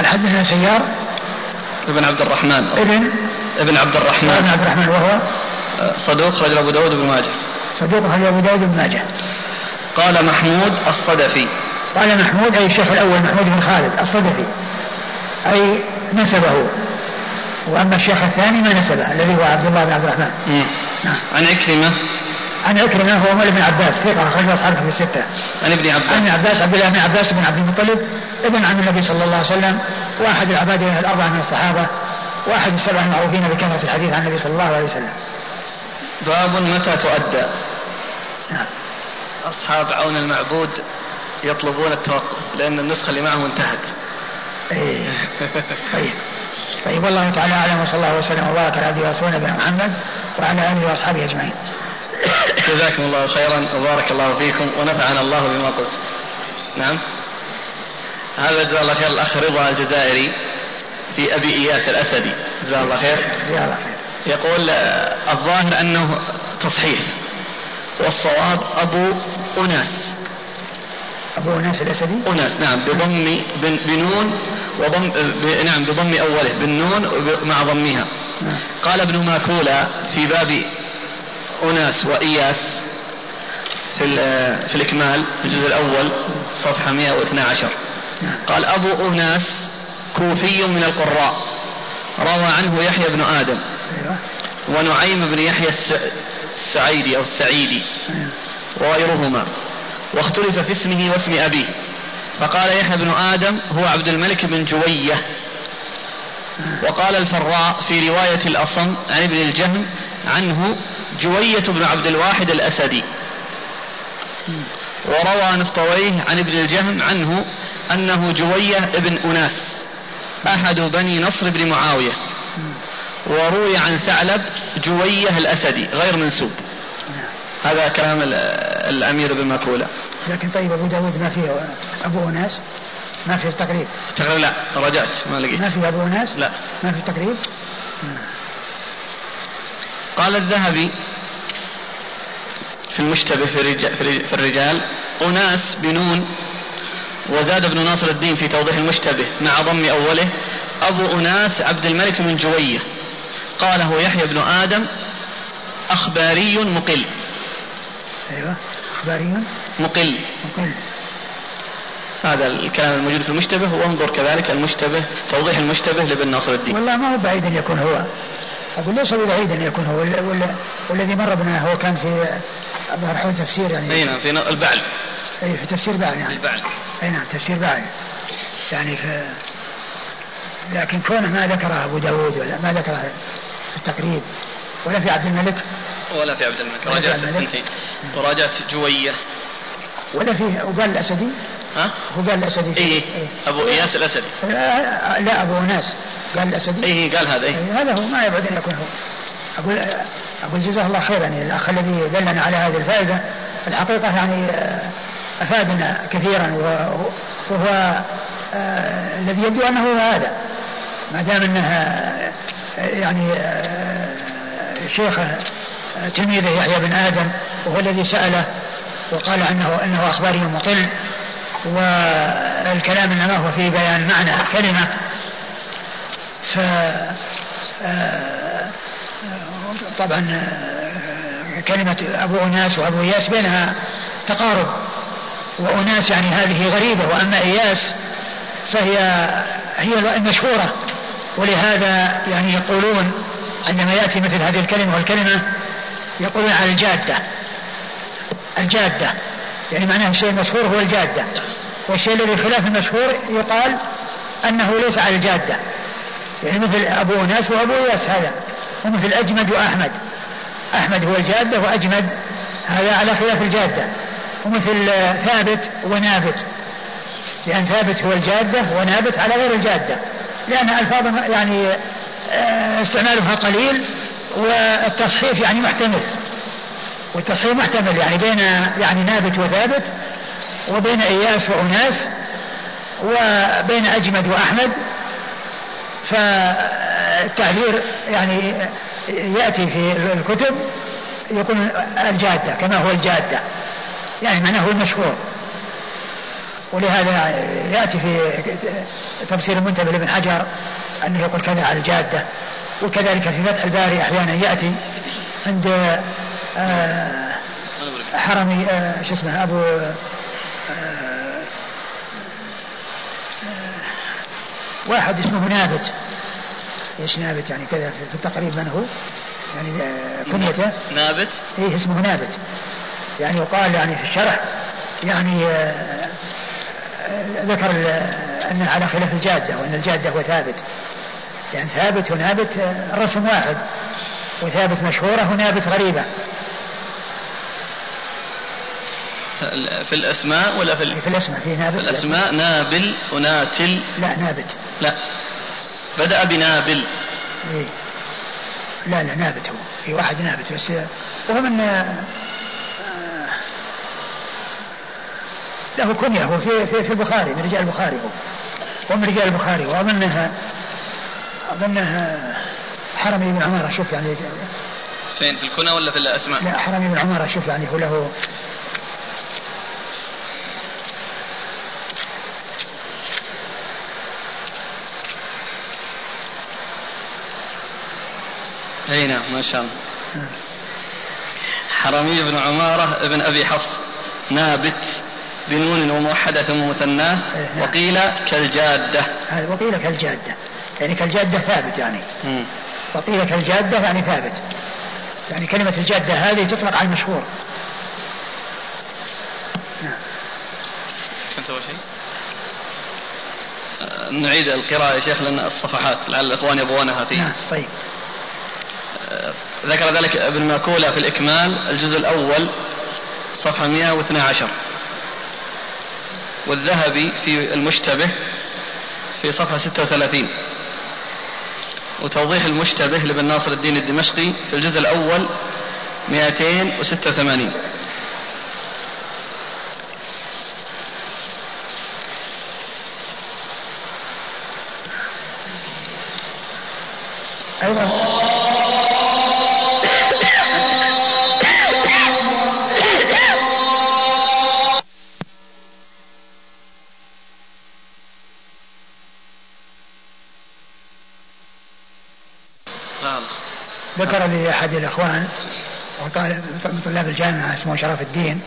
قال حدثنا سيار؟ ابن عبد الرحمن. ابن؟ ابن عبد ابن الرحمن عبد الرحمن وهو؟ صدوق رجل أبو داود بن ماجه. صدوق أخرج أبو داود بن ماجه. قال محمود الصدفي. قال محمود أي الشيخ الأول محمود بن خالد الصدفي. أي نسبه. وأما الشيخ الثاني ما نسبه الذي هو عبد الله بن عبد الرحمن. نعم. عن عكرمة. عن عكرمة هو مولى بن عباس. ثقة أخرجه أصحابه في الستة. عن ابن عن ابن عباس عباس عبد الله بن عباس بن عبد المطلب ابن عم النبي صلى الله عليه وسلم واحد العبادة الأربعة من الصحابة واحد السبعة المعروفين بكثرة الحديث عن النبي صلى الله عليه وسلم. باب متى تؤدى. نعم. أصحاب عون المعبود يطلبون التوقف لأن النسخة اللي معهم انتهت. إيه. طيب. طيب والله تعالى أعلم وصلى الله وسلم وبارك على عبده ورسوله نبينا محمد وعلى آله وأصحابه أجمعين. جزاكم الله خيرا وبارك الله فيكم ونفعنا الله بما قلت. نعم. هذا جزاه الله خير الأخ رضا الجزائري في أبي إياس الأسدي. جزاه الله خير. يقول آه، الظاهر أنه تصحيح. والصواب أبو أناس. أبو أناس الأسدي؟ أناس نعم بضم بن- بنون وضم نعم بضم أوله بالنون مع ضمها. نعم. قال ابن ماكولا في باب أناس وإياس في, في الإكمال في الجزء الأول صفحة 112 قال أبو أناس كوفي من القراء روى عنه يحيى بن آدم أيوه. ونعيم بن يحيى الس- السعيدي أو السعيدي أيوة. وغيرهما. واختلف في اسمه واسم أبيه. فقال يحيى بن آدم هو عبد الملك بن جوية. وقال الفراء في رواية الأصم عن ابن الجهم عنه جوية بن عبد الواحد الأسدي. وروى نفطويه عن ابن الجهم عنه أنه جوية ابن أناس أحد بني نصر بن معاوية. وروي عن ثعلب جوية الأسدي غير منسوب. هذا كلام ال- الأمير بن مكولة لكن طيب أبو داود ما فيه أبو أناس؟ ما فيه التقريب تقريبا لا رجعت ما لقيت. ما فيه أبو أناس؟ لا. ما فيه التقريب قال الذهبي في المشتبه في الرجال, في الرج- في الرجال أناس بنون وزاد ابن ناصر الدين في توضيح المشتبه مع ضم أوله أبو أناس عبد الملك بن جوية. قاله يحيى بن آدم أخباري مقل. أيوه أخباري مقل. مقل. هذا الكلام الموجود في المشتبه وانظر كذلك المشتبه توضيح المشتبه لابن ناصر الدين. والله ما هو بعيد أن يكون هو. أقول ليس بعيد أن يكون هو وال- وال- والذي مر بنا هو كان في ظهر حول تفسير يعني. أي نعم في البعل. أي في تفسير بعد يعني. البعل. أي نعم تفسير بعد يعني في لكن كونه ما ذكره أبو داود ولا ما ذكره في التقريب ولا في عبد الملك. ولا في عبد الملك. راجعت. الثنتين وراجعت جوية. ولا في وقال الأسدي؟ ها؟ هو قال الأسدي اي إيه. أبو إياس الأسدي. لا, لا أبو أناس. قال الأسدي؟ اي قال هذا إيه، اي هذا هو ما يبعد ان يكون هو أقول أقول جزاه الله خيرا يعني الاخ الذي دلنا على هذه الفائدة. الحقيقة يعني آه، أفادنا كثيرا وهو, وهو آه، الذي يبدو أنه هو هذا. ما دام آه، يعني آه، شيخه آه، تلميذه يحيى بن آدم وهو الذي سأله وقال أنه إنه أخباري مقل والكلام إنما هو في بيان معنى كلمة. ف آه، طبعا آه، كلمة أبو أناس وأبو إياس بينها تقارب. وأناس يعني هذه غريبة وأما إياس فهي هي المشهورة. ولهذا يعني يقولون عندما يأتي مثل هذه الكلمة والكلمة يقولون على الجادة. الجادة. يعني معناه الشيء المشهور هو الجادة. والشيء الذي خلاف المشهور يقال أنه ليس على الجادة. يعني مثل أبو أناس وأبو إياس هذا ومثل أجمد وأحمد. أحمد هو الجادة وأجمد هذا على خلاف الجادة. ومثل آه، ثابت ونابت. لأن ثابت هو الجادة ونابت على غير الجادة. لأن ألفاظ يعني آه، استعمالها قليل والتصحيف يعني محتمل. والتصحيف محتمل يعني بين يعني نابت وثابت وبين إياس وأناس وبين أجمد وأحمد فالتعبير يعني يأتي في الكتب يقول الجادة كما هو الجادة يعني معناه هو المشهور. ولهذا يأتي في تفسير المنتبه لابن حجر أنه يقول كذا على الجادة وكذلك في فتح الباري أحيانا يأتي عند حرمي آه، شو اسمه أبو آه، واحد اسمه نابت. إيش نابت يعني كذا في التقريب من هو؟ يعني كنيته نابت؟ إيه اسمه نابت. يعني يقال يعني في الشرح يعني ذكر أنه على خلاف الجادة وأن الجادة هو ثابت. يعني ثابت ونابت الرسم واحد. وثابت مشهورة ونابت غريبة. في الأسماء ولا في, في الأسماء في نابت في الأسماء. نابل وناتل. لا نابت. لا. بدأ بنابل. إيه. لا لا نابت هو. في واحد نابت بس وهو من له كنية هو في, في, في البخاري من رجال البخاري هو. هو من رجال البخاري وأظنه أظنه حرمي بن عمارة شوف يعني فين؟ في الكنى ولا في الأسماء؟ لا حرمي بن عمارة شوف يعني هو له أي نعم ما شاء الله. حرمي بن عمارة ابن أبي حفص نابت بنون وموحدة ثم مثناه إيه، نعم. وقيل كالجادة. وقيل كالجادة يعني كالجادة ثابت يعني. وقيل كالجادة يعني ثابت. يعني كلمة الجادة هذه تطلق على المشهور. نعم. شيء؟ آه، نعيد القراءة يا شيخ لأن الصفحات لعل الإخوان يبغونها في نعم طيب. آه، ذكر ذلك ابن ماكولة في الإكمال الجزء الأول صفحة 112 والذهبي في المشتبه في صفحة 36 وتوضيح المشتبه لابن ناصر الدين الدمشقي في الجزء الأول 286 أيضا ذكر لي أحد الإخوان وطالب من طلاب الجامعة اسمه شرف الدين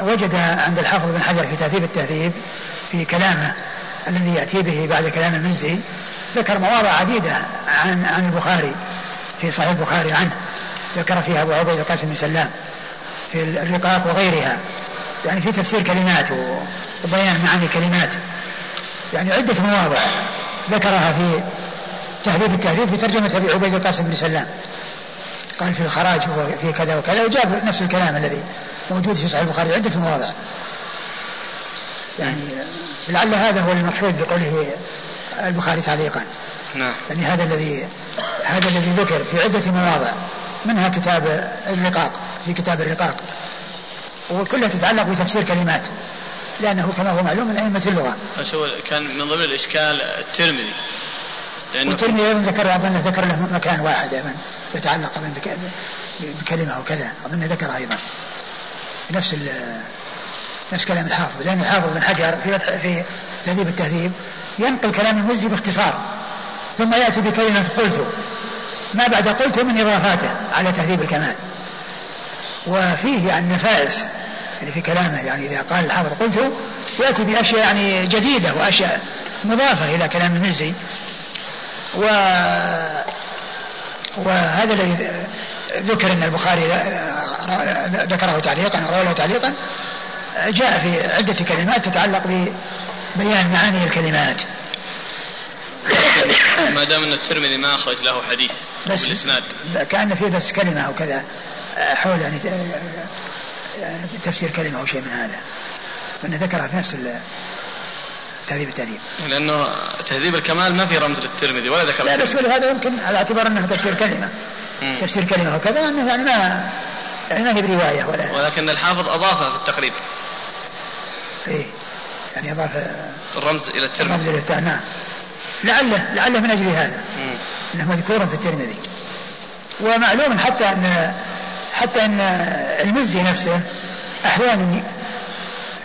وجد عند الحافظ بن حجر في تهذيب التهذيب في كلامه الذي يأتي به بعد كلام المنزي ذكر مواضع عديدة عن عن البخاري في صحيح البخاري عنه ذكر فيها أبو عبيد القاسم بن سلام في الرقاق وغيرها يعني في تفسير كلمات وبيان معاني كلمات يعني عدة مواضع ذكرها في تهذيب التهذيب في ترجمة أبي عبيد القاسم بن سلام. قال في الخراج وفي كذا وكذا وجاب نفس الكلام الذي موجود في صحيح البخاري عدة مواضع. يعني لعل هذا هو المقصود بقوله البخاري تعليقا. نعم. يعني هذا الذي هذا الذي ذكر في عدة مواضع. منها كتاب الرقاق في كتاب الرقاق. وكلها تتعلق بتفسير كلمات لأنه كما هو معلوم من أئمة اللغة. كان من ضمن الإشكال الترمذي. والترمذي أيضا ذكر اظن ذكر له مكان واحد أيضا يتعلق أيضا بكلمة أو كذا أظن ذكر أيضا. في نفس نفس كلام الحافظ لأن الحافظ بن حجر في في تهذيب التهذيب ينقل كلام المزي باختصار ثم يأتي بكلمة قلت ما بعد قلت من إضافاته على تهذيب الكمال. وفيه يعني نفائس يعني في كلامه يعني إذا قال الحافظ قلت يأتي بأشياء يعني جديدة وأشياء مضافة إلى كلام المزي. و وهذا الذي ذكر إن البخاري ذكره تعليقا أو رواه تعليقا جاء في عدة كلمات تتعلق ببيان معاني الكلمات. ما دام أن الترمذي ما أخرج له حديث بس بالإسناد. كأن فيه بس كلمة أو كذا حول يعني تفسير كلمة أو شيء من هذا. أنه ذكرها في نفس تهذيب التهذيب لأنه تهذيب الكمال ما في رمز للترمذي ولا ذكر لا بس هذا يمكن على اعتبار أنه تفسير كلمة. مم. تفسير كلمة وكذا أنه يعني ما يعني ما هي برواية ولا ولكن الحافظ أضافها في التقريب. إيه. يعني أضاف الرمز إلى الترمذي. الرمز إلى الترمذي. نعم. لعله لعله من أجل هذا. مم. أنه مذكور في الترمذي. ومعلوم حتى أن حتى أن المزي نفسه أحيانا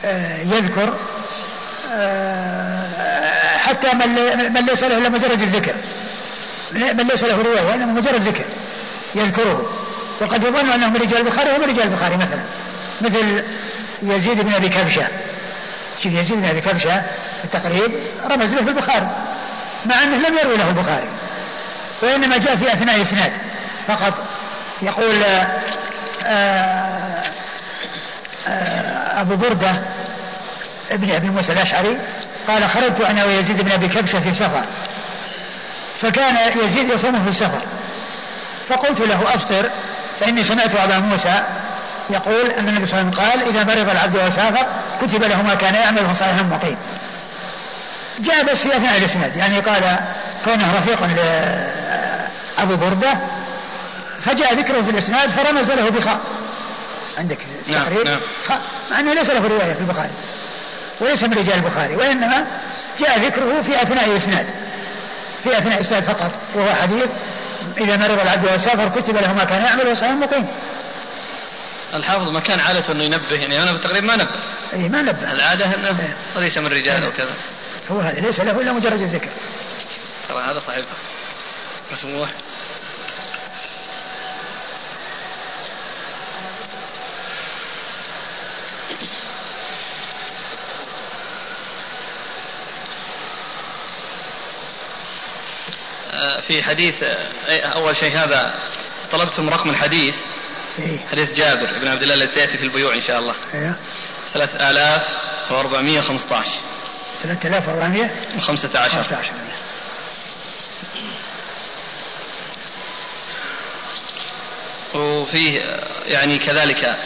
آه، يذكر حتى من ليس له إلا مجرد الذكر. من ليس له روايه وإنما مجرد ذكر يذكره. وقد يظن أنه من رجال البخاري ومن رجال البخاري مثلا. مثل يزيد بن أبي كبشة. شوف يزيد بن أبي كبشة في التقريب رمز له في البخاري مع أنه لم يروي له البخاري. وإنما جاء في أثناء اسناد فقط يقول آآ آه، آآ آه، أبو بردة ابن أبي موسى الأشعري قال خرجت أنا ويزيد بن أبي كبشة في سفر فكان يزيد يصوم في السفر فقلت له أفطر فإني سمعت أبا موسى يقول أن النبي صلى الله عليه وسلم قال إذا مرض العبد وسافر كتب له ما كان يعمل صالحا مقيم. جاء بس في اثناء الإسناد يعني قال كونه رفيقا لأبو بردة فجاء ذكره في الإسناد فرمز له بخاء. عندك نعم تقرير نعم. خاء مع أنه ليس له رواية في البخاري. وليس من رجال البخاري وإنما جاء ذكره في أثناء الإسناد. في أثناء الإسناد فقط وهو حديث إذا مرض العبد وسافر كتب له ما كان يعمل وصحيح مقيم. الحافظ ما كان عادته إنه ينبه يعني أنا بالتقريب ما نبه اي ما نبه العادة إنه إيه. وليس من رجال وكذا هو هذا ليس له إلا مجرد الذكر ترى هذا صحيح مسموح في حديث آه، أول شيء هذا طلبتم رقم الحديث؟ إيه؟ حديث جابر بن عبد الله الذي سيأتي في البيوع إن شاء الله. إيه؟ 3415 3415 15 وفيه يعني كذلك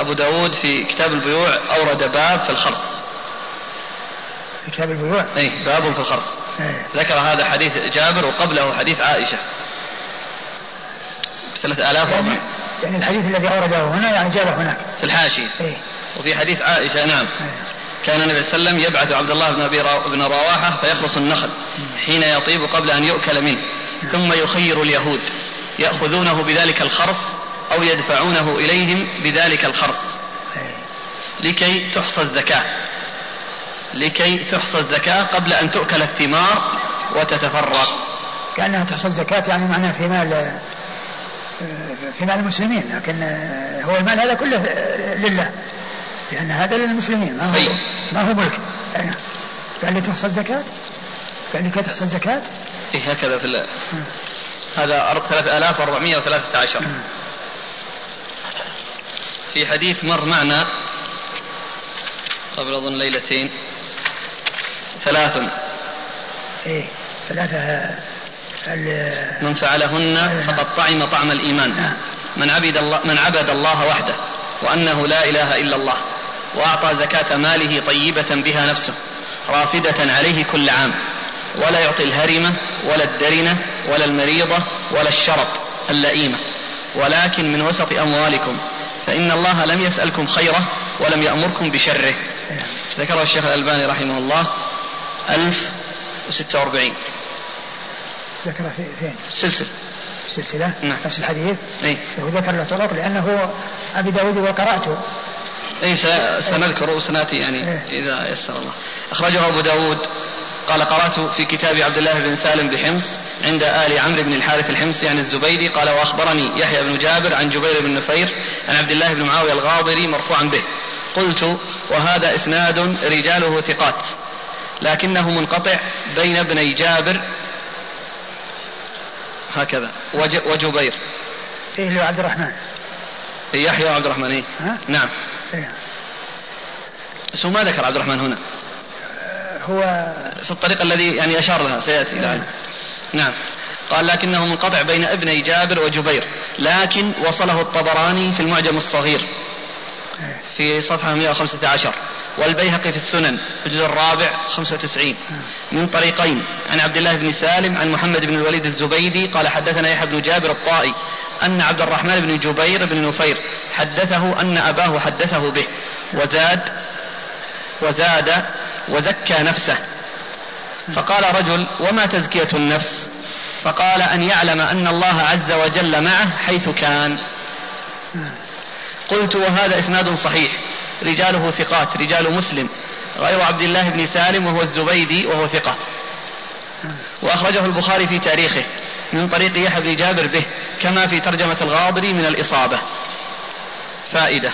أبو داود في كتاب البيوع أورد باب في الخرص في كتاب البيوع؟ أي باب في الخرص. ذكر هذا حديث جابر وقبله حديث عائشة. ثلاثة آلاف يعني, يعني الحديث الذي أورده هنا يعني جابه هناك. في الحاشية. إيه؟ وفي حديث عائشة نعم. إيه؟ كان النبي صلى الله عليه وسلم يبعث عبد الله بن أبي بن رواحة فيخرص النخل حين يطيب قبل أن يؤكل منه. ثم يخير اليهود. يأخذونه بذلك الخرص أو يدفعونه إليهم بذلك الخرص. إيه. لكي تحصى الزكاة. لكي تحصى الزكاة قبل أن تؤكل الثمار وتتفرق كأنها تحصى الزكاة يعني معناه في مال في مال المسلمين لكن هو المال هذا كله لله لأن هذا للمسلمين ما هو أي. ما هو ملك؟ يعني قال لي تحصل زكاة قال لي كيف تحصل زكاة إيه هكذا في الله هذا 3413 في حديث مر معنا قبل أظن ليلتين. ثلاث. إيه ثلاثة من فعلهن فقد طعم طعم الإيمان. نعم. من عبد الله من عبد الله وحده وأنه لا إله إلا الله وأعطى زكاة ماله طيبة بها نفسه رافدة عليه كل عام. ولا يعطي الهرمة ولا الدرنة ولا المريضة ولا الشرط اللئيمة. ولكن من وسط أموالكم فإن الله لم يسألكم خيره ولم يأمركم بشره. ذكره الشيخ الألباني رحمه الله 1046 ذكر في فين؟ السلسلة السلسلة؟ نعم. نفس الحديث؟ اي هو ذكر له طرق لأنه أبي داود وقرأته. اي سنذكر وسنأتي يعني إيه. إذا يسر الله. أخرجه أبو داود. قال قرأت في كتاب عبد الله بن سالم بحمص عند آل عمرو بن الحارث الحمصي عن الزبيدي. قال وأخبرني يحيى بن جابر عن جبير بن نفير عن عبد الله بن معاوية الغاضري مرفوعا به. قلت وهذا إسناد رجاله ثقات. لكنه منقطع بين ابني جابر هكذا وجبير إيه اللي عبد الرحمن يحيى وعبد الرحمن إيه؟ ها؟ نعم إيه. هو ما ذكر عبد الرحمن هنا هو في الطريق الذي يعني أشار لها سيأتي إيه. نعم قال لكنه منقطع بين ابني جابر وجبير لكن وصله الطبراني في المعجم الصغير إيه. في صفحة 115 والبيهقي في السنن الجزء الرابع 95 من طريقين عن عبد الله بن سالم عن محمد بن الوليد الزبيدي قال حدثنا يحيى بن جابر الطائي أن عبد الرحمن بن جبير بن نفير حدثه أن أباه حدثه به وزاد وزاد وزكى نفسه. فقال رجل وما تزكية النفس؟ فقال أن يعلم أن الله عز وجل معه حيث كان. قلت وهذا إسناد صحيح. رجاله ثقات رجال مسلم. غير عبد الله بن سالم وهو الزبيدي وهو ثقة. وأخرجه البخاري في تاريخه من طريق يحيى بن جابر به كما في ترجمة الغاضري من الإصابة. فائدة.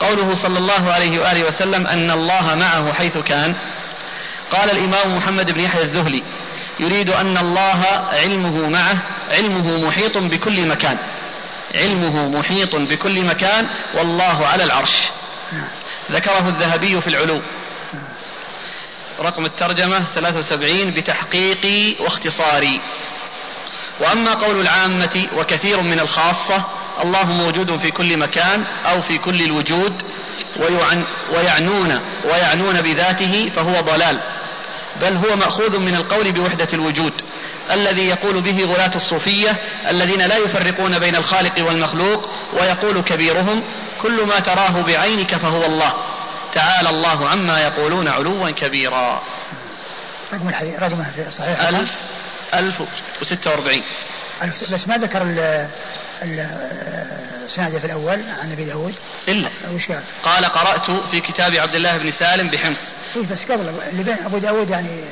قوله صلى الله عليه وآله وسلم أن الله معه حيث كان قال الإمام محمد بن يحيى الذهلي يريد أن الله علمه معه علمه محيط بكل مكان. علمه محيط بكل مكان والله على العرش. ذكره الذهبي في العلو. رقم الترجمة 73 بتحقيقي واختصاري. وأما قول العامة وكثير من الخاصة الله موجود في كل مكان أو في كل الوجود ويعنون ويعنون بذاته فهو ضلال. بل هو مأخوذ من القول بوحدة الوجود. الذي يقول به غلاة الصوفية الذين لا يفرقون بين الخالق والمخلوق ويقول كبيرهم كل ما تراه بعينك فهو الله تعالى الله عما يقولون علوا كبيرا. رقم الحديث رقم صحيح؟ ألف ألف وستة وأربعين. بس ما ذكر السنادة في الأول عن أبي داود؟ إلا. وش قال؟ قال قرأت في كتاب عبد الله بن سالم بحمص. إيه بس قبل اللي بين أبو داود يعني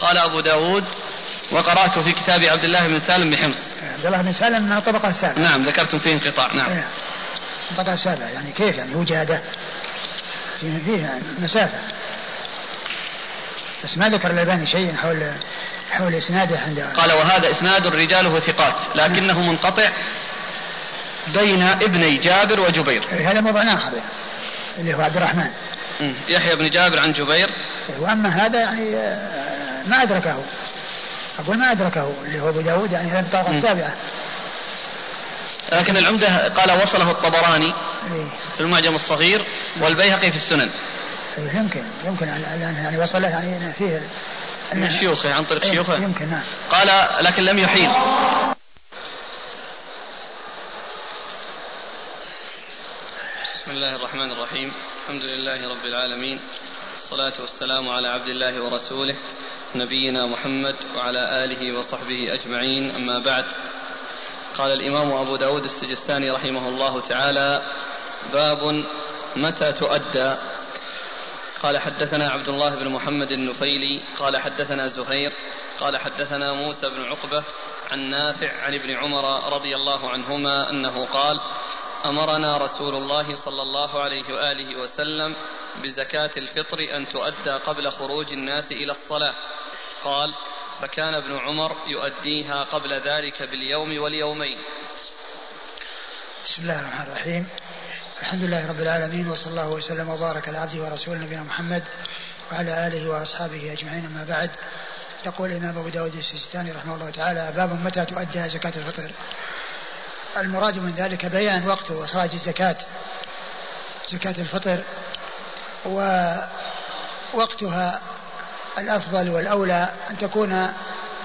قال أبو داود وقرأت في كتاب عبد الله بن سالم بحمص. عبد الله بن سالم من الطبقة السابعة نعم ذكرتم فيه انقطاع نعم. إيه. الطبقة السابعة يعني كيف يعني؟ وجادة. فيه, فيه مسافة. بس ما ذكر الألباني شيء حول حول إسناده عند قال وهذا إسناد رجاله ثقات لكنه منقطع بين ابني جابر وجبير. إيه، هذا موضوع آخر يعني اللي هو عبد الرحمن. يحيى بن جابر عن جبير. إيه، وأما هذا يعني آه، ما أدركه. أقول ما أدركه اللي هو أبو داود يعني هذا الطبقة السابعة لكن العمدة قال وصله الطبراني إيه؟ في المعجم الصغير والبيهقي في السنن. إيه يمكن يمكن يعني وصله يعني فيه من شيوخه عن طريق إيه شيوخه. يمكن نعم. قال لكن لم يحيل. بسم الله الرحمن الرحيم. الحمد لله رب العالمين. والصلاة والسلام على عبد الله ورسوله نبينا محمد وعلى آله وصحبه أجمعين. أما بعد قال الإمام أبو داود السجستاني رحمه الله تعالى باب متى تؤدى؟ قال حدثنا عبد الله بن محمد النفيلي قال حدثنا زهير قال حدثنا موسى بن عقبة عن نافع عن ابن عمر رضي الله عنهما أنه قال أمرنا رسول الله صلى الله عليه وآله وسلم بزكاة الفطر أن تؤدى قبل خروج الناس إلى الصلاة. قال فكان ابن عمر يؤديها قبل ذلك باليوم واليومين. بسم الله الرحمن الرحيم. الحمد لله رب العالمين وصلى الله وسلم وبارك على عبده ورسوله نبينا محمد وعلى آله وأصحابه أجمعين. أما بعد يقول الإمام أبو داود السيستاني رحمه الله تعالى باب متى تؤدى زكاة الفطر. المراد من ذلك بيان وقت اخراج الزكاة. زكاة الفطر ووقتها الأفضل والأولى أن تكون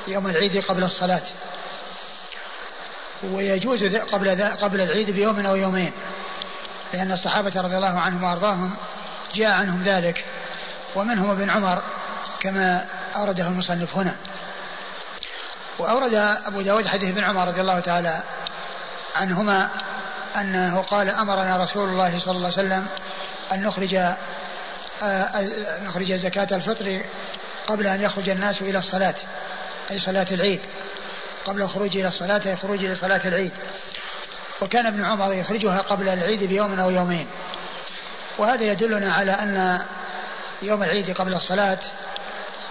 يوم العيد قبل الصلاة. ويجوز قبل قبل العيد بيوم أو يومين لأن الصحابة رضي الله عنهم وأرضاهم جاء عنهم ذلك ومنهم ابن عمر كما أورده المصنف هنا. وأورد أبو داود حديث ابن عمر رضي الله تعالى عنهما أنه قال أمرنا رسول الله صلى الله عليه وسلم أن نخرج آه، نخرج زكاة الفطر قبل أن يخرج الناس إلى الصلاة أي صلاة العيد. قبل الخروج إلى الصلاة أي خروج إلى صلاة العيد. وكان ابن عمر يخرجها قبل العيد بيوم أو يومين. وهذا يدلنا على أن يوم العيد قبل الصلاة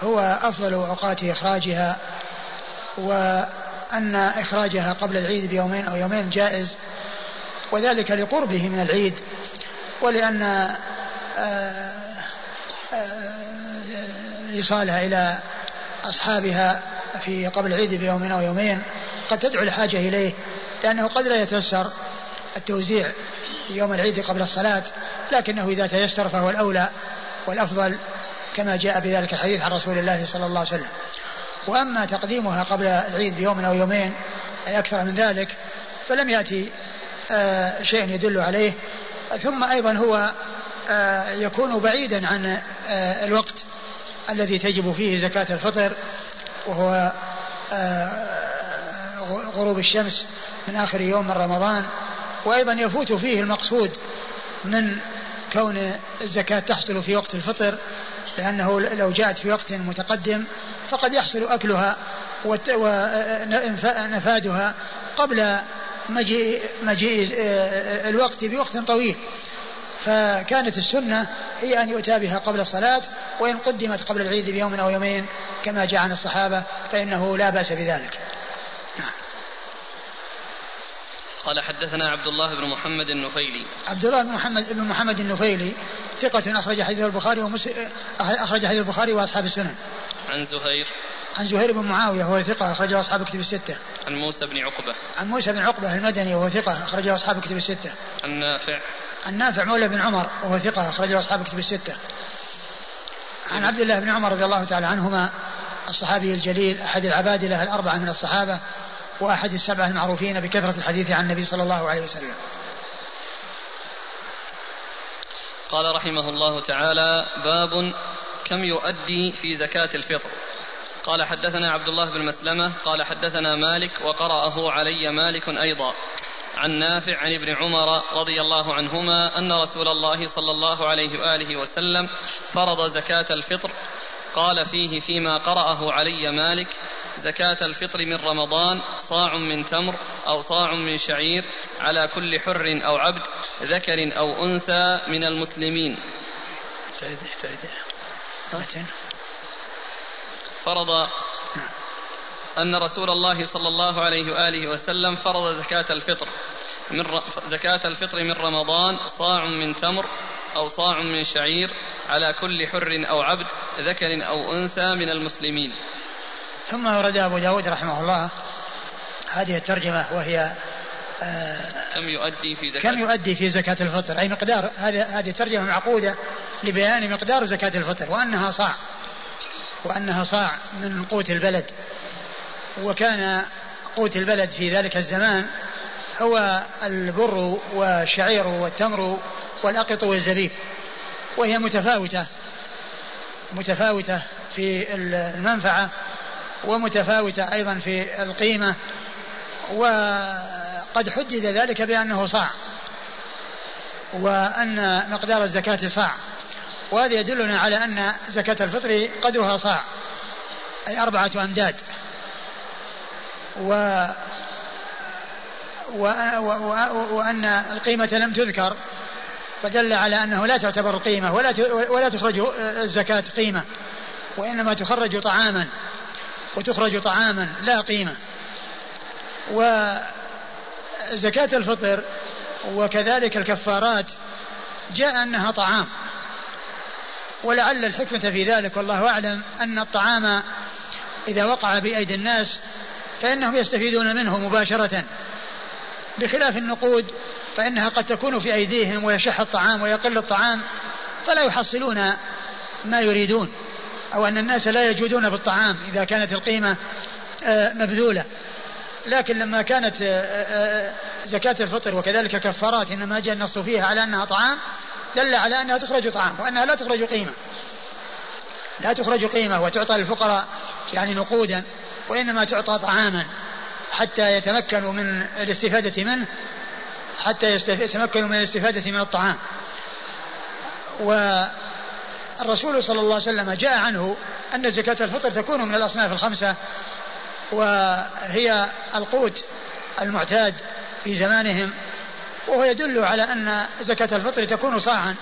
هو أفضل أوقات إخراجها وأن إخراجها قبل العيد بيومين أو يومين جائز. وذلك لقربه من العيد ولأن آه، آه، إيصالها إلى أصحابها في قبل العيد بيوم أو يومين قد تدعو الحاجة إليه لأنه قد لا يتيسر التوزيع يوم العيد قبل الصلاة لكنه إذا تيسر فهو الأولى والأفضل كما جاء بذلك الحديث عن رسول الله صلى الله عليه وسلم. وأما تقديمها قبل العيد بيوم أو يومين أي أكثر من ذلك فلم يأتي آه شيء يدل عليه ثم أيضا هو آه يكون بعيدا عن آه الوقت الذي تجب فيه زكاة الفطر وهو غروب الشمس من آخر يوم من رمضان وأيضا يفوت فيه المقصود من كون الزكاة تحصل في وقت الفطر لأنه لو جاءت في وقت متقدم فقد يحصل أكلها ونفادها قبل مجيء, مجيء آه، الوقت بوقت طويل. فكانت السنة هي أن يؤتى بها قبل الصلاة وإن قدمت قبل العيد بيوم أو يومين كما جاء عن الصحابة فإنه لا بأس بذلك نعم قال حدثنا عبد الله بن محمد النفيلي عبد الله بن محمد بن محمد النفيلي ثقة أخرج حديث البخاري ومس... أخرج حديث البخاري وأصحاب السنن عن زهير عن زهير بن معاوية وهو ثقة أخرجه أصحاب كتب الستة. عن موسى بن عقبة. عن موسى بن عقبة المدني وهو ثقة أخرجه أصحاب كتب الستة. عن نافع. عن نافع مولى بن عمر وهو ثقة أخرجه أصحاب كتب الستة. عن عبد الله بن عمر رضي الله تعالى عنهما الصحابي الجليل أحد العبادلة الأربعة من الصحابة وأحد السبعة المعروفين بكثرة الحديث عن النبي صلى الله عليه وسلم. قال رحمه الله تعالى باب كم يؤدي في زكاة الفطر قال حدثنا عبد الله بن مسلمة قال حدثنا مالك وقرأه علي مالك أيضا عن نافع عن ابن عمر رضي الله عنهما أن رسول الله صلى الله عليه وآله وسلم فرض زكاة الفطر. قال فيه فيما قرأه علي مالك زكاة الفطر من رمضان صاع من تمر أو صاع من شعير على كل حر أو عبد ذكر أو أنثى من المسلمين. فرض أن رسول الله صلى الله عليه وآله وسلم فرض زكاة الفطر من زكاة الفطر من رمضان صاع من تمر أو صاع من شعير على كل حر أو عبد ذكر أو أنثى من المسلمين. ثم ورد أبو داود رحمه الله هذه الترجمة وهي آه كم يؤدي في زكاة؟ كم يؤدي في زكاة الفطر؟ أي مقدار هذه هذه ترجمة معقودة لبيان مقدار زكاة الفطر وأنها صاع وأنها صاع من قوت البلد. وكان قوت البلد في ذلك الزمان هو البر والشعير والتمر والأقط والزبيب وهي متفاوتة متفاوتة في المنفعة ومتفاوتة أيضا في القيمة وقد حدد ذلك بأنه صاع وأن مقدار الزكاة صاع وهذا يدلنا على أن زكاة الفطر قدرها صاع أي أربعة أمداد. و وأن القيمة لم تذكر فدل على أنه لا تعتبر قيمة ولا ولا تخرج الزكاة قيمة وإنما تخرج طعاما وتخرج طعاما لا قيمة. وزكاة الفطر وكذلك الكفارات جاء أنها طعام ولعل الحكمة في ذلك والله أعلم أن الطعام إذا وقع بأيدي الناس فإنهم يستفيدون منه مباشرة. بخلاف النقود فإنها قد تكون في أيديهم ويشح الطعام ويقل الطعام فلا يحصلون ما يريدون أو أن الناس لا يجودون بالطعام إذا كانت القيمة آه، مبذولة. لكن لما كانت آه، آه، زكاة الفطر وكذلك الكفارات إنما جاء النص فيها على أنها طعام دل على أنها تخرج طعام وأنها لا تخرج قيمة. لا تخرج قيمة وتعطى للفقراء يعني نقودا وإنما تعطى طعاما حتى يتمكنوا من الاستفادة منه حتى يتمكنوا من الاستفادة من الطعام. والرسول صلى الله عليه وسلم جاء عنه أن زكاة الفطر تكون من الأصناف الخمسة وهي القوت المعتاد في زمانهم وهو يدل على أن زكاة الفطر تكون صاعا.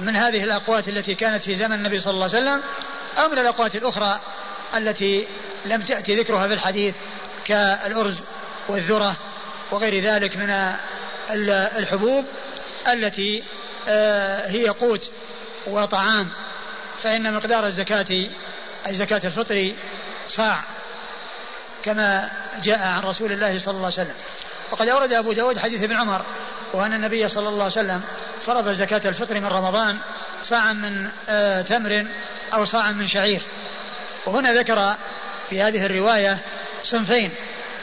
من هذه الأقوات التي كانت في زمن النبي صلى الله عليه وسلم أو من الأقوات الأخرى التي لم تأتي ذكرها في الحديث كالأرز والذرة وغير ذلك من الحبوب التي آه، هي قوت وطعام فإن مقدار الزكاة أي زكاة الفطر صاع كما جاء عن رسول الله صلى الله عليه وسلم. وقد أورد أبو داود حديث ابن عمر وأن النبي صلى الله عليه وسلم فرض زكاة الفطر من رمضان صاعا من آه تمر أو صاعا من شعير. وهنا ذكر في هذه الرواية صنفين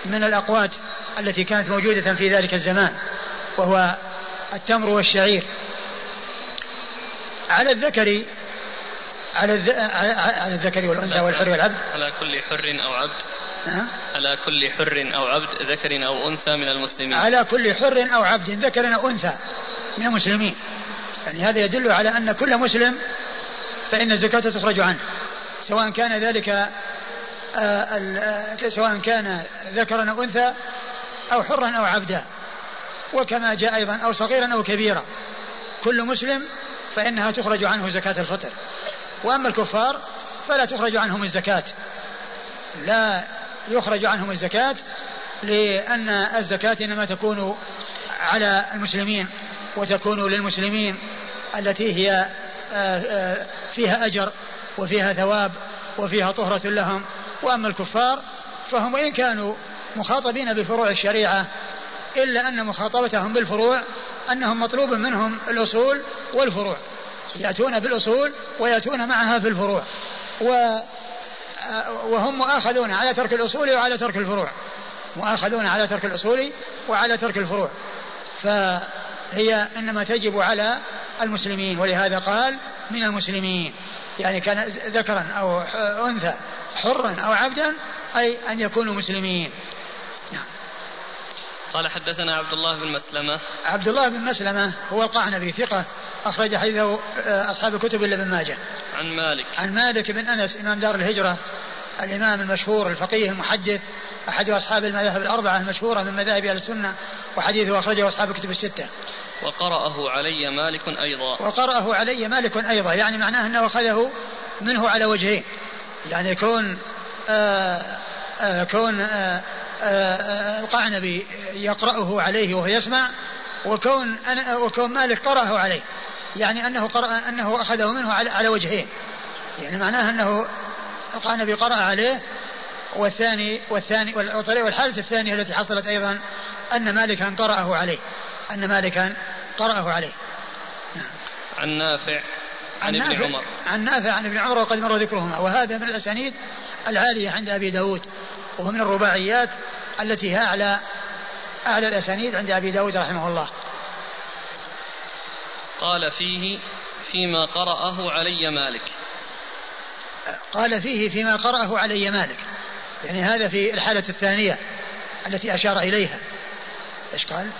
من الأقوات التي كانت موجودة في ذلك الزمان وهو التمر والشعير. على الذكر على على الذكر والأنثى والحر والعبد. على كل حر أو عبد. على كل حر أو عبد ذكر أو أنثى من المسلمين. على كل حر أو عبد ذكر أو أنثى من المسلمين. يعني هذا يدل على أن كل مسلم فإن الزكاة تخرج عنه. سواء كان ذلك آه، آه، سواء كان ذكرا أو أنثى أو حرا أو عبدا. وكما جاء أيضا أو صغيرا أو كبيرا. كل مسلم فإنها تخرج عنه زكاة الفطر. وأما الكفار فلا تخرج عنهم الزكاة. لا يخرج عنهم الزكاة لأن الزكاة إنما تكون على المسلمين وتكون للمسلمين التي هي آه، آه، فيها أجر وفيها ثواب وفيها طهرة لهم. وأما الكفار فهم وإن كانوا مخاطبين بفروع الشريعة إلا أن مخاطبتهم بالفروع أنهم مطلوب منهم الأصول والفروع يأتون بالأصول ويأتون معها في الفروع و وهم مؤاخذون على ترك الأصول وعلى ترك الفروع. مؤاخذون على ترك الأصول وعلى ترك الفروع. فهي إنما تجب على المسلمين ولهذا قال من المسلمين. يعني كان ذكرا أو أنثى حرا أو عبدا أي أن يكونوا مسلمين. نعم. قال حدثنا عبد الله بن مسلمة. عبد الله بن مسلمة هو القعنبي ثقة أخرج حديثه آه، أصحاب الكتب إلا بن ماجه. عن مالك. عن مالك بن أنس إمام دار الهجرة الإمام المشهور الفقيه المحدث أحد أصحاب المذاهب الأربعة المشهورة من مذاهب أهل السنة وحديثه أخرجه أصحاب الكتب الستة. وقرأه علي مالك أيضا. وقرأه علي مالك أيضا يعني معناه أنه أخذه منه على وجهين يعني كون آآ آآ كون آآ القعنبي يقرأه عليه وهو يسمع وكون أنا وكون مالك قرأه عليه. يعني أنه قرأ أنه أخذه منه على, على وجهين. يعني معناه أنه القعنبي قرأ عليه والثاني والثاني والحالة الثانية التي حصلت أيضا أن مالكا قرأه عليه. أن مالكا قرأه عليه. نعم. عن نافع عن, عن ابن عمر. عن نافع عن ابن عمر وقد مر ذكرهما. وهذا من الأسانيد العالية عند أبي داود. وهو من الرباعيات التي هي أعلى أعلى الأسانيد عند أبي داود رحمه الله. قال فيه فيما قرأه علي مالك. قال فيه فيما قرأه علي مالك. يعني هذا في الحالة الثانية التي أشار إليها. إيش قال؟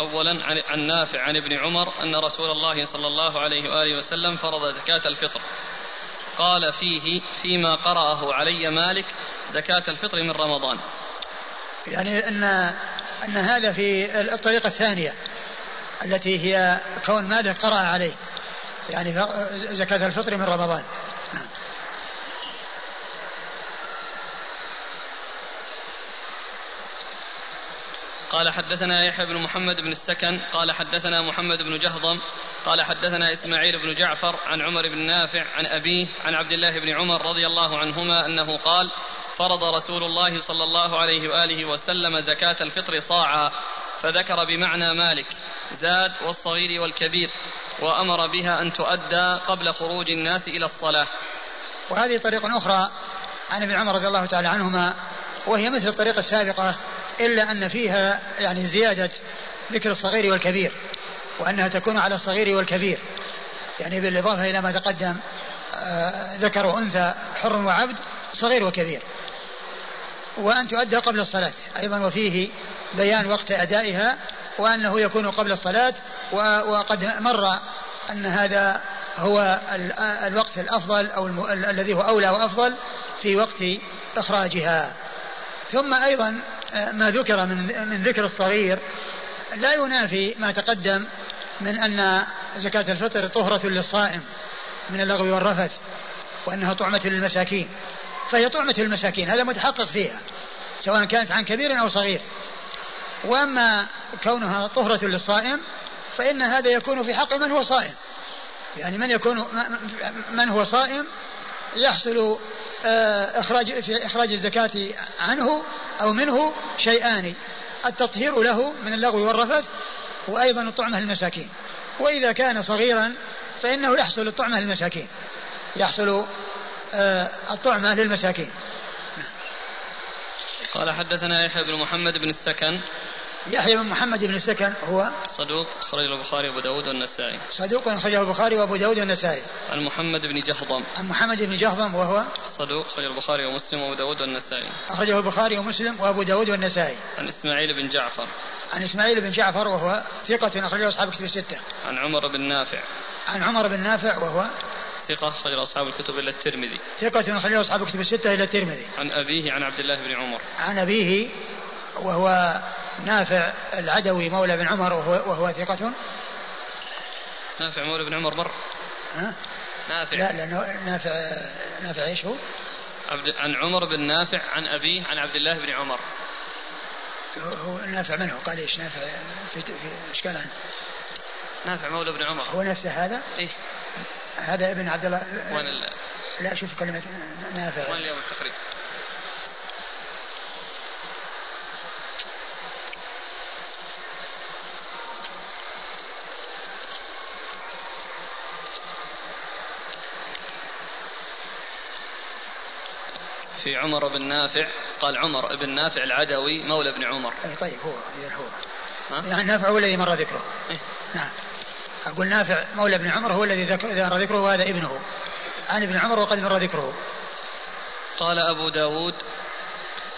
أولا عن, عن نافع عن ابن عمر أن رسول الله صلى الله عليه وآله وسلم فرض زكاة الفطر. قال فيه فيما قرأه علي مالك زكاة الفطر من رمضان. يعني أن أن هذا في الطريقة الثانية التي هي كون مالك قرأ عليه يعني زكاة الفطر من رمضان. قال حدثنا يحيى بن محمد بن السكن قال حدثنا محمد بن جهضم قال حدثنا إسماعيل بن جعفر عن عمر بن نافع عن أبيه عن عبد الله بن عمر رضي الله عنهما أنه قال فرض رسول الله صلى الله عليه وآله وسلم زكاة الفطر صاعا فذكر بمعنى مالك زاد والصغير والكبير وأمر بها أن تؤدى قبل خروج الناس إلى الصلاة. وهذه طريق أخرى عن ابن عمر رضي الله تعالى عنهما وهي مثل الطريقة السابقة إلا أن فيها يعني زيادة ذكر الصغير والكبير وأنها تكون على الصغير والكبير. يعني بالإضافة إلى ما تقدم آه، ذكر وأنثى حر وعبد صغير وكبير. وأن تؤدى قبل الصلاة أيضا وفيه بيان وقت أدائها وأنه يكون قبل الصلاة وقد مر أن هذا هو الوقت الأفضل أو الذي هو أولى وأفضل في وقت إخراجها. ثم أيضا آه، ما ذكر من من ذكر الصغير لا ينافي ما تقدم من أن زكاة الفطر طهرة للصائم من اللغو والرفث وأنها طعمة للمساكين. فهي طعمة المساكين هذا متحقق فيها سواء كانت عن كبير أو صغير. وأما كونها طهرة للصائم فإن هذا يكون في حق من هو صائم. يعني من يكون من هو صائم يحصل آه، إخراج في إخراج الزكاة عنه أو منه شيئان. التطهير له من اللغو والرفث وأيضا الطعمة للمساكين وإذا كان صغيرا فإنه يحصل الطعمة للمساكين يحصل آه، الطعمة للمساكين قال حدثنا يحيى بن محمد بن السكن. يحيى بن محمد بن السكن هو صدوق أخرجه البخاري وأبو داود والنسائي. صدوق أخرجه البخاري وأبو داود والنسائي. عن محمد بن جهضم. عن محمد بن جهضم وهو صدوق أخرجه البخاري ومسلم وأبو داود والنسائي. أخرجه البخاري ومسلم وأبو داود والنسائي. عن إسماعيل بن جعفر. عن إسماعيل بن جعفر وهو ثقة أخرجه أصحاب الكتب الستة. عن عمر بن نافع. عن عمر بن نافع وهو ثقة أخرج أصحاب الكتب إلا الترمذي. ثقة أخرجه أصحاب الكتب الستة إلى الترمذي. عن أبيه عن عبد الله بن عمر. عن أبيه وهو نافع العدوي مولى بن عمر وهو, وهو ثقة نافع مولى بن عمر مر ها؟ نافع لا لا نافع نافع إيش هو؟ عبد عن عمر بن نافع عن أبيه عن عبد الله بن عمر هو نافع من هو؟ قال إيش نافع في, في إشكال عنه نافع مولى بن عمر هو نفسه هذا؟ إيه هذا ابن عبد الله وين. لا شوف كلمة نافع وين اليوم التقريب؟ في عمر بن نافع قال عمر بن نافع العدوي مولى بن عمر. أي طيب هو هو. ها؟ يعني نافع هو الذي مر ذكره. إيه؟ نعم. أقول نافع مولى بن عمر هو الذي ذكر ذكر ذكره وهذا ابنه. عن ابن عمر وقد مر ذكره. قال أبو داود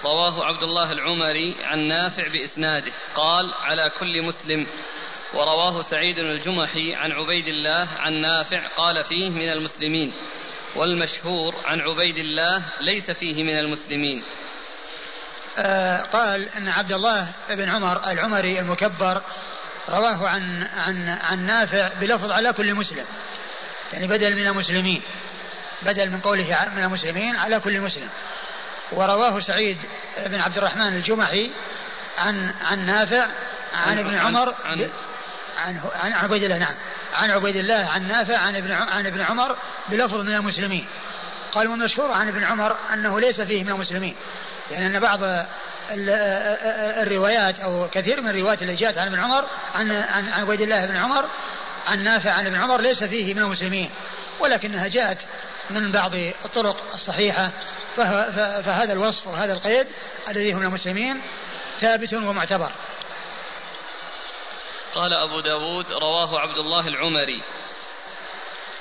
رواه عبد الله العمري عن نافع بإسناده. قال على كل مسلم. ورواه سعيد الجمحي عن عبيد الله عن نافع قال فيه من المسلمين والمشهور عن عبيد الله ليس فيه من المسلمين. آه قال إن عبد الله بن عمر العمري المكبر رواه عن عن عن نافع بلفظ على كل مسلم. يعني بدل من المسلمين بدل من قوله من المسلمين على كل مسلم. ورواه سعيد بن عبد الرحمن الجمحي عن عن نافع عن ابن عمر عن عن عن عبيد الله نعم. عن عبيد الله عن نافع عن ابن عن ابن عمر بلفظ من المسلمين. قال والمشهور عن ابن عمر أنه ليس فيه من المسلمين. يعني أن بعض الروايات أو كثير من الروايات اللي جاءت عن ابن عمر عن عن عبيد الله بن عمر عن نافع عن ابن عمر ليس فيه من المسلمين. ولكنها جاءت من بعض الطرق الصحيحة فهذا الوصف وهذا القيد الذي هم المسلمين ثابت ومعتبر. قال أبو داود رواه عبد الله العمري.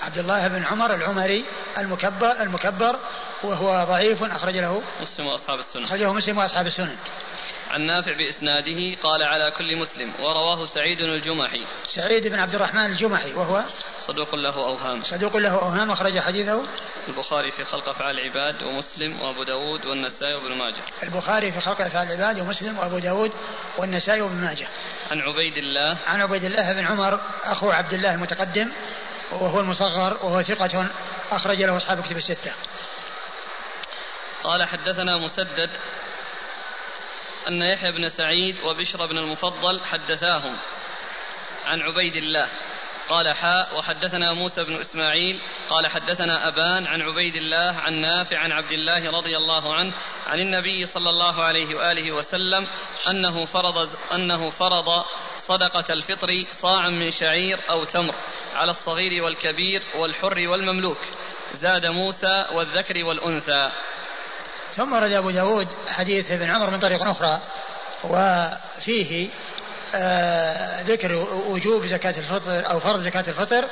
عبد الله بن عمر العمري المكبر المكبر وهو ضعيف أخرج له مسلم وأصحاب السنة. أخرجه مسلم وأصحاب السنن. عن نافع بإسناده قال على كل مسلم ورواه سعيد الجمحي. سعيد بن عبد الرحمن الجمحي وهو صدوق له أوهام. صدوق له أوهام أخرج حديثه. البخاري في خلق أفعال العباد ومسلم وأبو داود والنسائي وابن ماجه. البخاري في خلق أفعال العباد ومسلم وأبو داود والنسائي وابن ماجه. عن عبيد الله. عن عبيد الله بن عمر أخو عبد الله المتقدم وهو المصغر وهو ثقة أخرج له أصحاب كتب الستة. قال حدثنا مسدد أن يحيى بن سعيد وبشر بن المفضل حدثاهم عن عبيد الله قال حاء وحدثنا موسى بن إسماعيل قال حدثنا أبان عن عبيد الله عن نافع عن عبد الله رضي الله عنه عن النبي صلى الله عليه وآله وسلم أنه فرض أنه فرض صدقة الفطر صاعا من شعير أو تمر على الصغير والكبير والحر والمملوك زاد موسى والذكر والأنثى. ثم ورد أبو داود حديث ابن عمر من طريق أخرى وفيه آه، ذكر وجوب زكاة الفطر أو فرض زكاة الفطر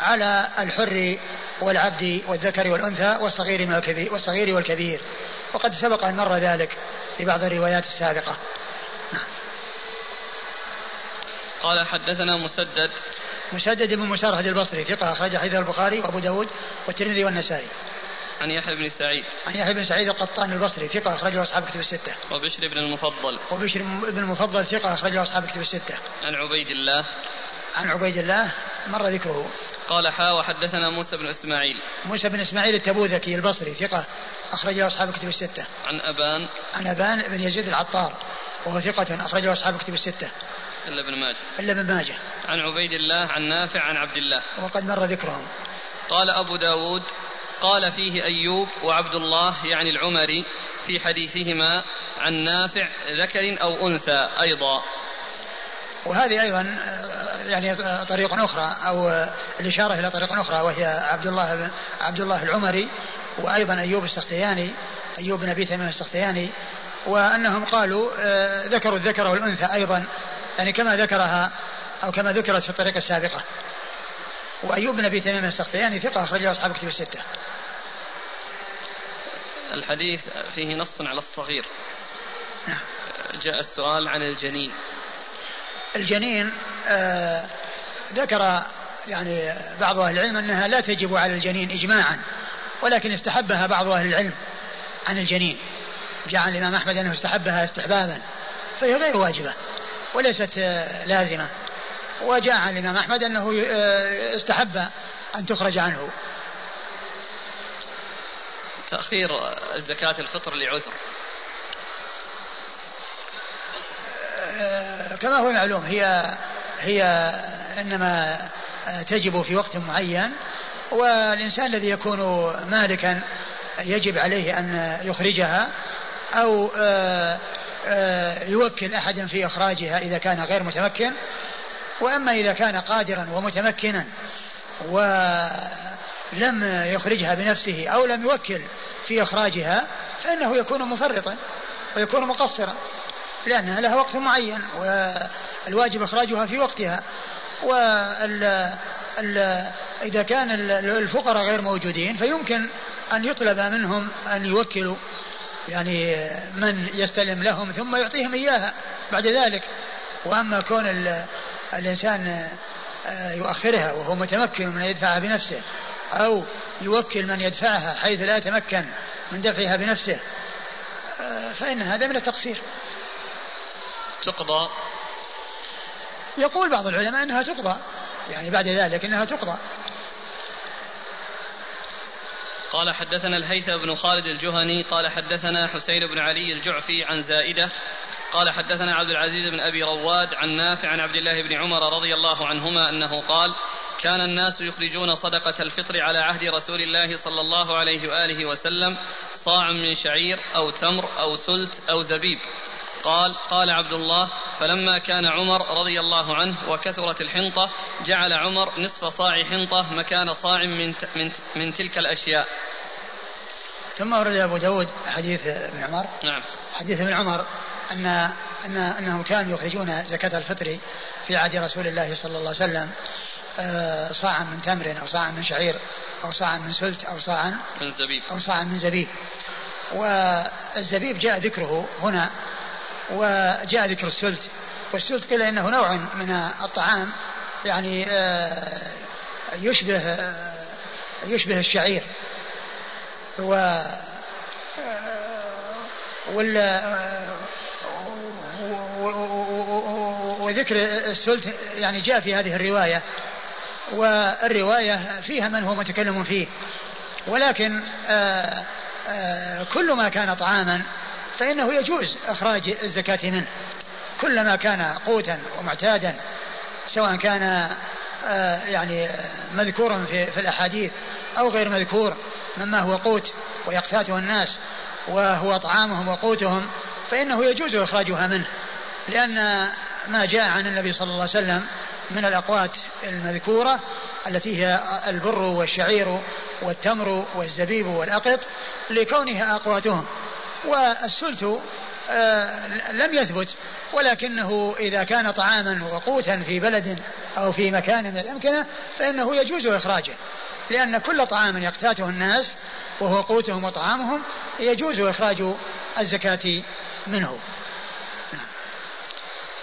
على الحر والعبد والذكر والأنثى والصغير والكبير والصغير والكبير. وقد سبق أن مر ذلك في بعض الروايات السابقة. قال حدثنا مسدد. مسدد بن مسارهد البصري ثقة أخرج حديث البخاري وأبو داود والترمذي والنسائي. عن يحيى بن سعيد. عن يحيى بن سعيد القطان البصري ثقة أخرجه أصحاب كتب الستة. وبشر بن المفضل. وبشر بن المفضل ثقة أخرجه أصحاب كتب الستة. عن عبيد الله. عن عبيد الله مر ذكره. قال حا وحدثنا موسى بن إسماعيل. موسى بن إسماعيل التبوذكي البصري ثقة أخرجه أصحاب كتب الستة. عن أبان. عن أبان بن يزيد العطار وهو ثقة أخرجه أصحاب كتب الستة. إلا ابن ماجه. إلا ابن ماجه. عن عبيد الله عن نافع عن عبد الله. وقد مر ذكرهم. قال أبو داود قال فيه أيوب وعبد الله يعني العمري في حديثهما عن نافع ذكر أو أنثى أيضا. وهذه أيضا يعني طريق أخرى أو الإشارة إلى طريق أخرى وهي عبد الله عبد الله العمري وأيضا أيوب السختياني أيوب بن أبي تميم السختياني وأنهم قالوا آه، ذكروا الذكر والأنثى أيضا يعني كما ذكرها أو كما ذكرت في الطريقة السابقة. وأيوب بن أبي تميم السختياني ثقة أخرجه أصحاب كتب الستة. الحديث فيه نص على الصغير. نعم. جاء السؤال عن الجنين. الجنين آه ذكر يعني بعض أهل العلم أنها لا تجب على الجنين إجماعا ولكن استحبها بعض أهل العلم عن الجنين. جاء عن الإمام أحمد أنه استحبها استحبابا فهي غير واجبة وليست آه، لازمة. وجاء عن الإمام أحمد أنه آه، استحب أن تخرج عنه. تأخير زكاة الفطر لعذر. آه، كما هو معلوم هي هي إنما تجب في وقت معين والإنسان الذي يكون مالكا يجب عليه أن يخرجها أو آه، آه، يوكل احدا في إخراجها إذا كان غير متمكن. وأما إذا كان قادرا ومتمكنا ولم يخرجها بنفسه أو لم يوكل في إخراجها فإنه يكون مفرطا ويكون مقصرا لأنها لها وقت معين والواجب إخراجها في وقتها. وال ال إذا كان الفقراء غير موجودين فيمكن أن يطلب منهم أن يوكلوا يعني من يستلم لهم ثم يعطيهم إياها. بعد ذلك وأما كون الإنسان آه، يؤخرها وهو متمكن من يدفعها بنفسه أو يوكل من يدفعها حيث لا يتمكن من دفعها بنفسه آه، فإن هذا من التقصير. تقضى. يقول بعض العلماء إنها تقضى يعني بعد ذلك إنها تقضى. قال حدثنا الهيثم بن خالد الجهني قال حدثنا حسين بن علي الجعفي عن زائدة قال حدثنا عبد العزيز بن أبي رواد عن نافع عن عبد الله بن عمر رضي الله عنهما أنه قال كان الناس يخرجون صدقة الفطر على عهد رسول الله صلى الله عليه وآله وسلم صاع من شعير أو تمر أو سلت أو زبيب. قال قال عبد الله فلما كان عمر رضي الله عنه وكثرت الحنطة جعل عمر نصف صاع حنطة مكان صاع من, من, من تلك الأشياء. ثم ورد أبو داود حديث ابن عمر. نعم. حديث ابن عمر أن, أن أنهم كانوا يخرجون زكاة الفطر في عهد رسول الله صلى الله عليه وسلم آه، صاعا من تمر أو صاعا من شعير أو صاعا من سلت أو صاعا من زبيب. أو صاعا من زبيب. والزبيب جاء ذكره هنا وجاء ذكر السلت. والسلت قيل إنه نوع من الطعام يعني آه، يشبه آه، يشبه الشعير. و وال وذكر السلت يعني جاء في هذه الرواية والرواية فيها من هو متكلم فيه. ولكن كل ما كان طعاما فإنه يجوز إخراج الزكاة منه. كلما كان قوتا ومعتادا سواء كان آه، يعني مذكورا في, في الأحاديث أو غير مذكور مما هو قوت ويقتاته الناس وهو طعامهم وقوتهم فإنه يجوز إخراجها منه. لأن ما جاء عن النبي صلى الله عليه وسلم من الأقوات المذكورة التي هي البر والشعير والتمر والزبيب والأقط لكونها أقواتهم. والسلت آه، لم يثبت ولكنه إذا كان طعاما وقوتا في بلد أو في مكان من الأمكنة فإنه يجوز إخراجه لأن كل طعام يقتاته الناس وهو قوتهم وطعامهم يجوز إخراج الزكاة منه.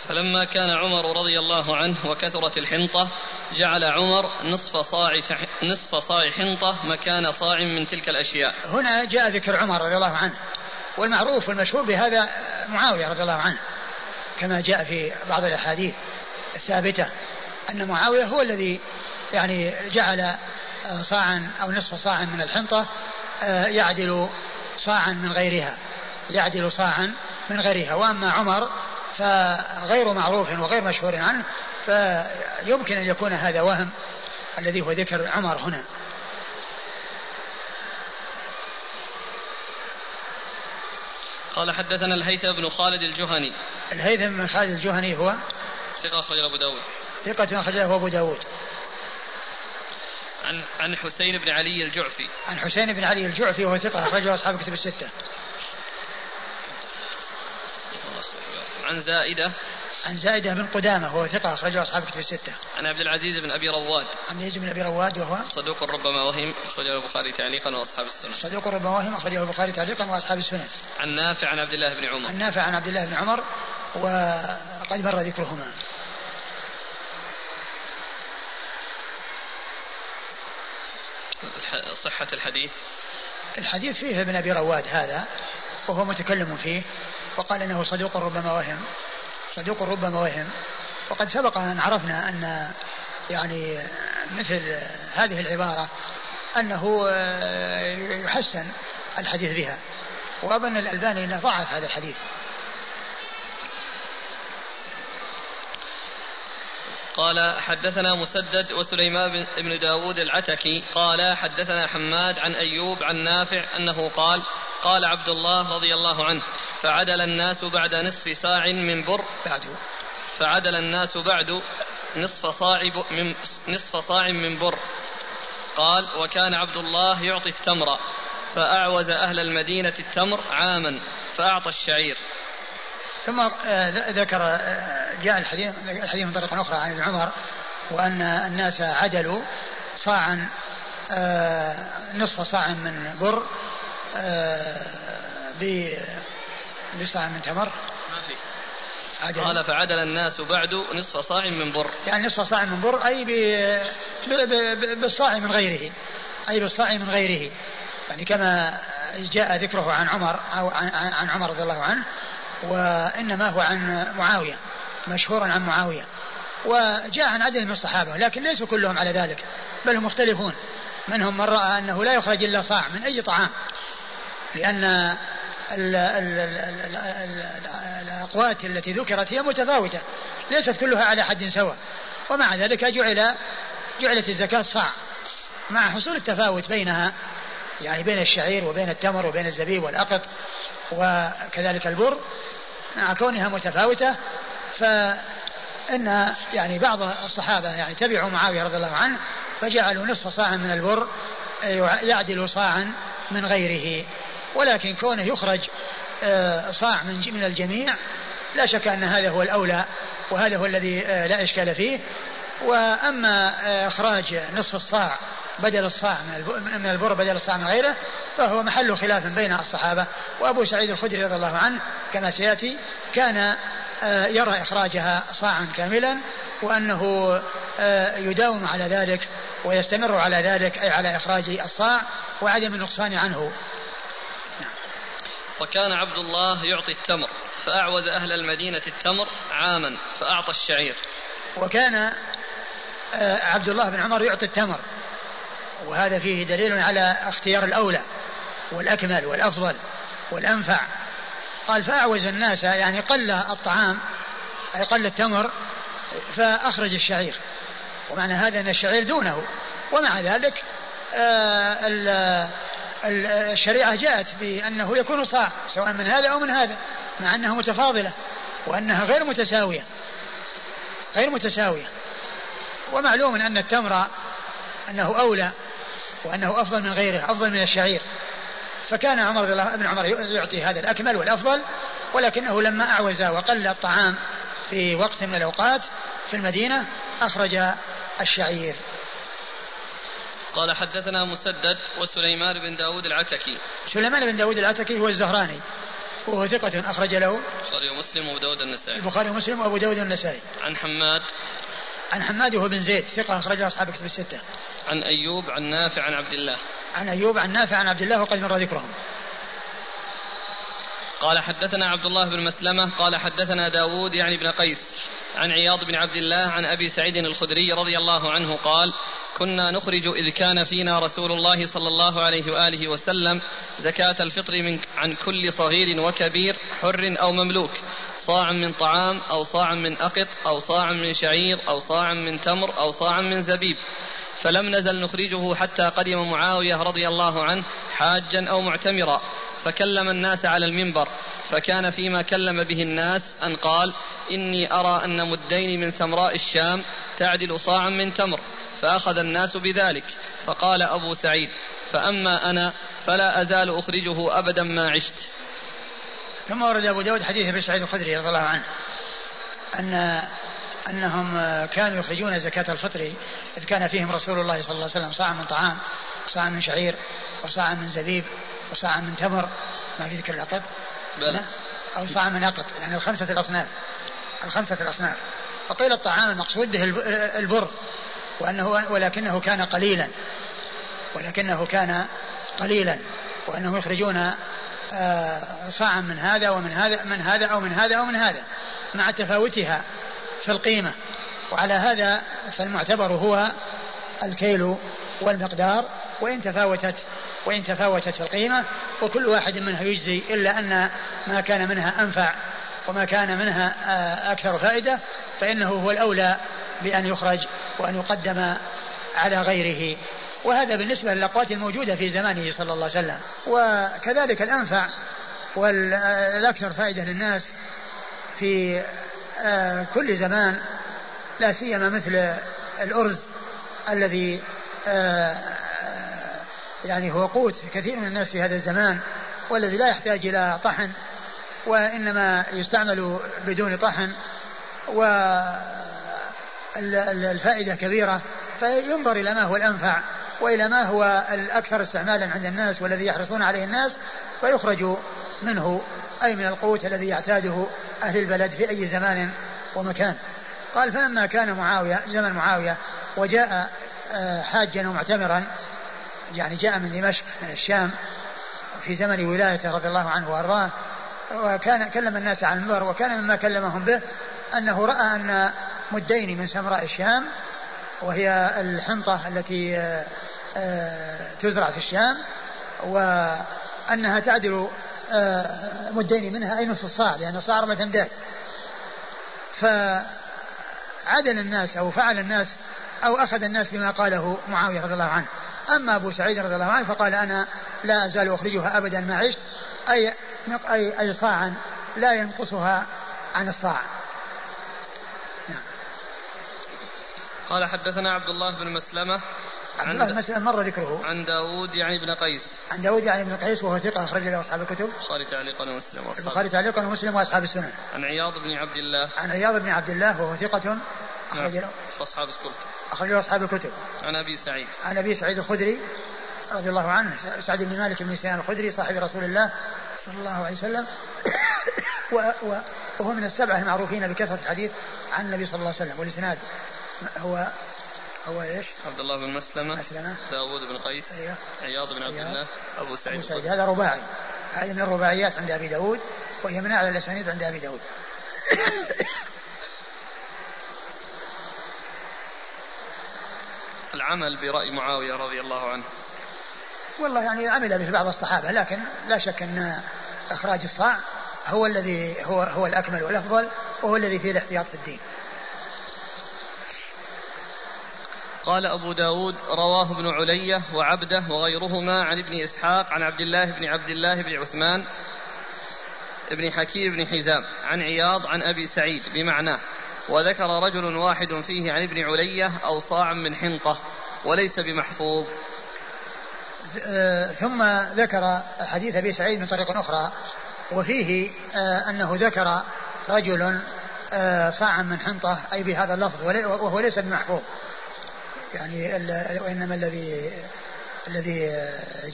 فلما كان عمر رضي الله عنه وكثرت الحنطة جعل عمر نصف صاع نصف صاع حنطة مكان صاع من تلك الأشياء. هنا جاء ذكر عمر رضي الله عنه والمعروف والمشهور بهذا معاوية رضي الله عنه كما جاء في بعض الأحاديث الثابتة أن معاوية هو الذي يعني جعل صاعا أو نصف صاع من الحنطة آه، يعدل صاعا من غيرها يعدل صاعا من غيرها. وأما عمر فغير معروف وغير مشهور عنه فيمكن أن يكون هذا وهم الذي هو ذكر عمر هنا. قال حدثنا الهيثم بن خالد الجهني. الهيثم بن خالد الجهني هو؟ ثقة أخرج أبو داود. ثقة أخرج أبو داود. عن عن حسين بن علي الجعفي. عن حسين بن علي الجعفي وهو ثقة أخرجه أصحاب كتب الستة. عن زائدة عن زائدة بن قدامة وهو ثقة أخرجه أصحاب كتب الستة. عن عبد العزيز بن أبي رواد. عبد العزيز بن أبي رواد وهو صدوق ربما وهم أخرجه البخاري تعليقا وأصحاب السنن. صدوق ربما وهم أخرجه البخاري تعليقا وأصحاب السنن. عن نافع عن عبد الله بن عمر. عن نافع عن عبد الله بن عمر وقد مر ذكرهما. صحة الحديث الحديث فيه ابن أبي رواد هذا وهو متكلم فيه وقال إنه صدوق ربما وهم صدوق ربما وهم. وقد سبق أن عرفنا أن يعني مثل هذه العبارة أنه يحسن الحديث بها. وأظن الألباني إنه ضعف هذا الحديث. قال حدثنا مسدد وسليمان بن داود العتكي قال حدثنا حماد عن أيوب عن نافع أنه قال قال عبد الله رضي الله عنه فعدل الناس بعد نصف صاع من بر بعد فعدل الناس بعد نصف صاع من نصف صاع من بر. قال وكان عبد الله يعطي التمر فأعوز أهل المدينة التمر عاما فأعطى الشعير. ثم آه، ذكر آه، جاء الحديث الحديث من طريق أخرى عن ابن عمر وأن الناس عدلوا صاعا آه، نصف صاع من بر بصاع من تمر. ما في. عدل. قال فعدل الناس بعد نصف صاع من بر. يعني نصف صاع من بر أي بالصاع من غيره. أي بالصاع من غيره. يعني كما جاء ذكره عن عمر أو عن عمر رضي الله عنه وإنما هو عن معاوية مشهورا عن معاوية. وجاء عن عدد من الصحابة لكن ليسوا كلهم على ذلك بل هم مختلفون. منهم من رأى أنه لا يخرج إلا صاع من أي طعام. لأن الأقوات التي ذكرت هي متفاوتة ليست كلها على حد سواء. ومع ذلك جعل جعلت الزكاة صاع. مع حصول التفاوت بينها يعني بين الشعير وبين التمر وبين الزبيب والأقط وكذلك البر مع كونها متفاوتة فإن يعني بعض الصحابة يعني تبعوا معاوية رضي الله عنه فجعلوا نصف صاع من البر يعدل صاعا من غيره. ولكن كونه يخرج آه، صاع من من الجميع لا شك أن هذا هو الأولى وهذا هو الذي آه، لا إشكال فيه. وأما آه، إخراج نصف الصاع بدل الصاع من البر بدل الصاع من غيره فهو محل خلاف بين الصحابة. وأبو سعيد الخدري رضي الله عنه كما سيأتي كان يرى إخراجها صاعا كاملا وأنه يداوم على ذلك ويستمر على ذلك أي على إخراج الصاع وعدم النقصان عنه. وكان عبد الله يعطي التمر فأعوز أهل المدينة التمر عاما فأعطى الشعير. وكان آه، عبد الله بن عمر يعطي التمر وهذا فيه دليل على اختيار الأولى والأكمل والأفضل والأنفع. قال فأعوز الناس يعني قل الطعام أي قل التمر فأخرج الشعير. ومعنى هذا أن الشعير دونه. ومع ذلك آه الشريعة جاءت بأنه يكون صاع سواء من هذا أو من هذا مع أنها متفاضلة وأنها غير متساوية. غير متساوية. ومعلوم أن التمر أنه أولى وأنه أفضل من غيره أفضل من الشعير. فكان عمر بن عمر يعطي هذا الأكمل والأفضل ولكنه لما أعوز وقل الطعام في وقت من الأوقات في المدينة أخرج الشعير. قال حدثنا مسدد وسليمان بن داود العتكي. سليمان بن داود العتكي هو الزهراني. وهو ثقة أخرج له البخاري ومسلم وأبو داود النسائي. البخاري ومسلم وأبو داود النسائي. عن حماد. عن حماد وهو بن زيد ثقة أخرج أصحاب كتب الستة. عن أيوب عن نافع عن عبد الله. عن أيوب عن نافع عن عبد الله وقد مر ذكرهم. قال حدثنا عبد الله بن مسلمة قال حدثنا داود يعني ابن قيس. عن عياض بن عبد الله عن أبي سعيد الخدري رضي الله عنه قال كنا نخرج إذ كان فينا رسول الله صلى الله عليه وآله وسلم زكاة الفطر من عن كل صغير وكبير حر أو مملوك صاع من طعام أو صاع من أقط أو صاع من شعير أو صاع من تمر أو صاع من زبيب فلم نزل نخرجه حتى قدم معاوية رضي الله عنه حاجا أو معتمرا فكلم الناس على المنبر فكان فيما كلم به الناس أن قال إني أرى أن مدين من سمراء الشام تعدل صاعا من تمر فأخذ الناس بذلك فقال أبو سعيد فأما أنا فلا أزال أخرجه أبدا ما عشت. ثم ورد أبو داود حديث أبي سعيد الخدري رضي الله عنه أن أنهم كانوا يخرجون زكاة الفطر إذ كان فيهم رسول الله صلى الله عليه وسلم صاع من طعام وصاع من شعير وصاع من زبيب وصاع من تمر ما في ذكر العقد بلى أو صاع من عقد يعني الخمسة الأصناف. الخمسة الأصناف. فقيل الطعام المقصود به البر وأنه ولكنه كان قليلا. ولكنه كان قليلا. وأنهم يخرجون آه، صاعا من هذا ومن هذا من هذا أو من هذا أو من هذا مع تفاوتها في القيمة. وعلى هذا فالمعتبر هو الكيل والمقدار وإن تفاوتت وإن تفاوتت القيمة وكل واحد منها يجزي إلا أن ما كان منها أنفع وما كان منها آه، أكثر فائدة فإنه هو الأولى بأن يخرج وأن يقدم على غيره. وهذا بالنسبة للأقوات الموجودة في زمانه صلى الله عليه وسلم. وكذلك الأنفع والأكثر فائدة للناس في آه، كل زمان لا سيما مثل الأرز. الذي آه، يعني هو قوت كثير من الناس في هذا الزمان والذي لا يحتاج إلى طحن وإنما يستعمل بدون طحن والفائدة كبيرة فينظر إلى ما هو الأنفع وإلى ما هو الأكثر استعمالا عند الناس والذي يحرصون عليه الناس فيخرج منه أي من القوت الذي يعتاده أهل البلد في أي زمان ومكان. قال فلما كان معاوية زمن معاوية وجاء آه، حاجا ومعتمرا. يعني جاء من دمشق من الشام في زمن ولايته رضي الله عنه وأرضاه. وكان كلم الناس عن المنبر وكان مما كلمهم به أنه رأى أن مدين من سمراء الشام وهي الحنطة التي آه، آه، تزرع في الشام وأنها تعدل مدين منها أي نصف الصاع لأن الصاع اربعه امداد فعدل الناس أو فعل الناس أو أخذ الناس بما قاله معاوية رضي الله عنه. أما أبو سعيد رضي الله عنه فقال أنا لا أزال أخرجها أبدا ما عشت أي أي أي صاعا لا ينقصها عن الصاع. نعم. قال حدثنا عبد الله بن مسلمة عبد الله بن مسلمة مر ذكره. عن داوود يعني بن قيس. عن داوود يعني بن قيس وهو ثقة أخرج له أصحاب الكتب. البخاري تعليقا ومسلم البخاري تعليقا ومسلم وأصحاب السنن. عن عياض بن عبد الله. عن عياض بن عبد الله وهو ثقة أخرج له. أصحاب الكتب. أخرجه أصحاب الكتب. عن أبي سعيد. عن أبي سعيد الخدري رضي الله عنه. سعد بن مالك بن سنان الخدري صاحب رسول الله صلى الله عليه وسلم. وهو من السبعة المعروفين بكثرة الحديث عن النبي صلى الله عليه وسلم. والإسناد هو هو إيش؟ عبد الله بن مسلمة مسلمة. داوود بن قيس أيوه. عياض بن عبد الله أبو سعيد, أبو سعيد. هذا رباعي. هذه من الرباعيات عند أبي داود وهي من أعلى الأسانيد عند أبي داود. العمل برأي معاوية رضي الله عنه؟ والله يعني عمل به بعض الصحابة لكن لا شك أن إخراج الصاع هو الذي هو هو الأكمل والأفضل وهو الذي فيه الاحتياط في الدين. قال أبو داود رواه ابن علية وعبده وغيرهما عن ابن إسحاق عن عبد الله بن عبد الله بن عثمان بن حكيم بن حزام عن عياض عن أبي سعيد بمعناه. وذكر رجل واحد فيه عن ابن علية أو صاع من حنطة وليس بمحفوظ. آه، ثم ذكر حديث أبي سعيد من طريق أخرى وفيه آه، أنه ذكر رجل آه، صاعا من حنطة أي بهذا اللفظ وهو ليس بمحفوظ. يعني وإنما الذي الذي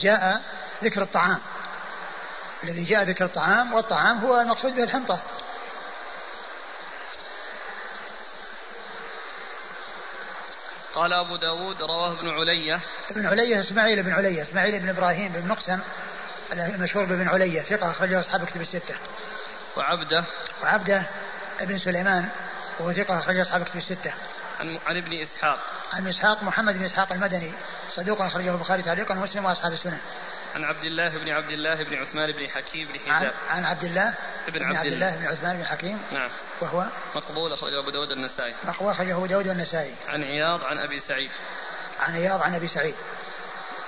جاء ذكر الطعام. الذي جاء ذكر الطعام والطعام هو المقصود به الحنطة. قال أبو داود رواه ابن علية. ابن علية إسماعيل بن علية إسماعيل بن إبراهيم بن مقسم المشهور بابن علية ثقة أخرجه أصحاب كتب الستة. وعبدة. وعبدة ابن سليمان وهو ثقة أخرجه أصحاب كتب الستة. عن عن ابن إسحاق. عن إسحاق محمد بن إسحاق المدني صدوق أخرجه البخاري تعليقا ومسلم وأصحاب السنن. عن عبد الله بن عبد الله بن عثمان بن حكيم بن حزام عن, عن عبد الله بن عبد, عبد الله. بن عثمان بن حكيم نعم. وهو مقبول أخرجه أبو داود النسائي مقبول أخرجه أبو داود والنسائي. عن عياض عن أبي سعيد. عن عياض عن أبي سعيد.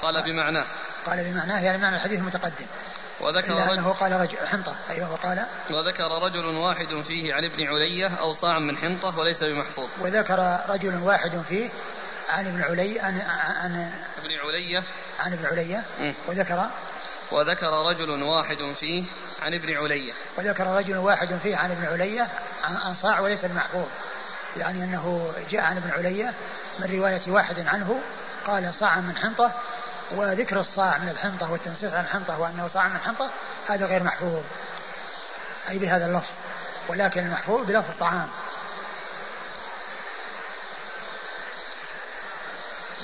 قال بمعناه. قال بمعناه يعني معنى الحديث المتقدم. وذكر رجل أنه قال رجل حنطة أيوه وقال وذكر رجل واحد فيه عن ابن علية أو صاع من حنطة وليس بمحفوظ. وذكر رجل واحد فيه عن ابن علي عن عن ابن علية عن ابن علية وذكر وذكر رجل واحد فيه عن ابن علية وذكر رجل واحد فيه عن ابن علية عن صاع وليس المحفوظ يعني أنه جاء عن ابن علية من رواية واحد عنه قال صاع من حنطة وذكر الصاع من الحنطة والتنصيص عن الحنطة وأنه صاع من الحنطة هذا غير محفوظ. أي بهذا اللفظ. ولكن المحفوظ بلفظ طعام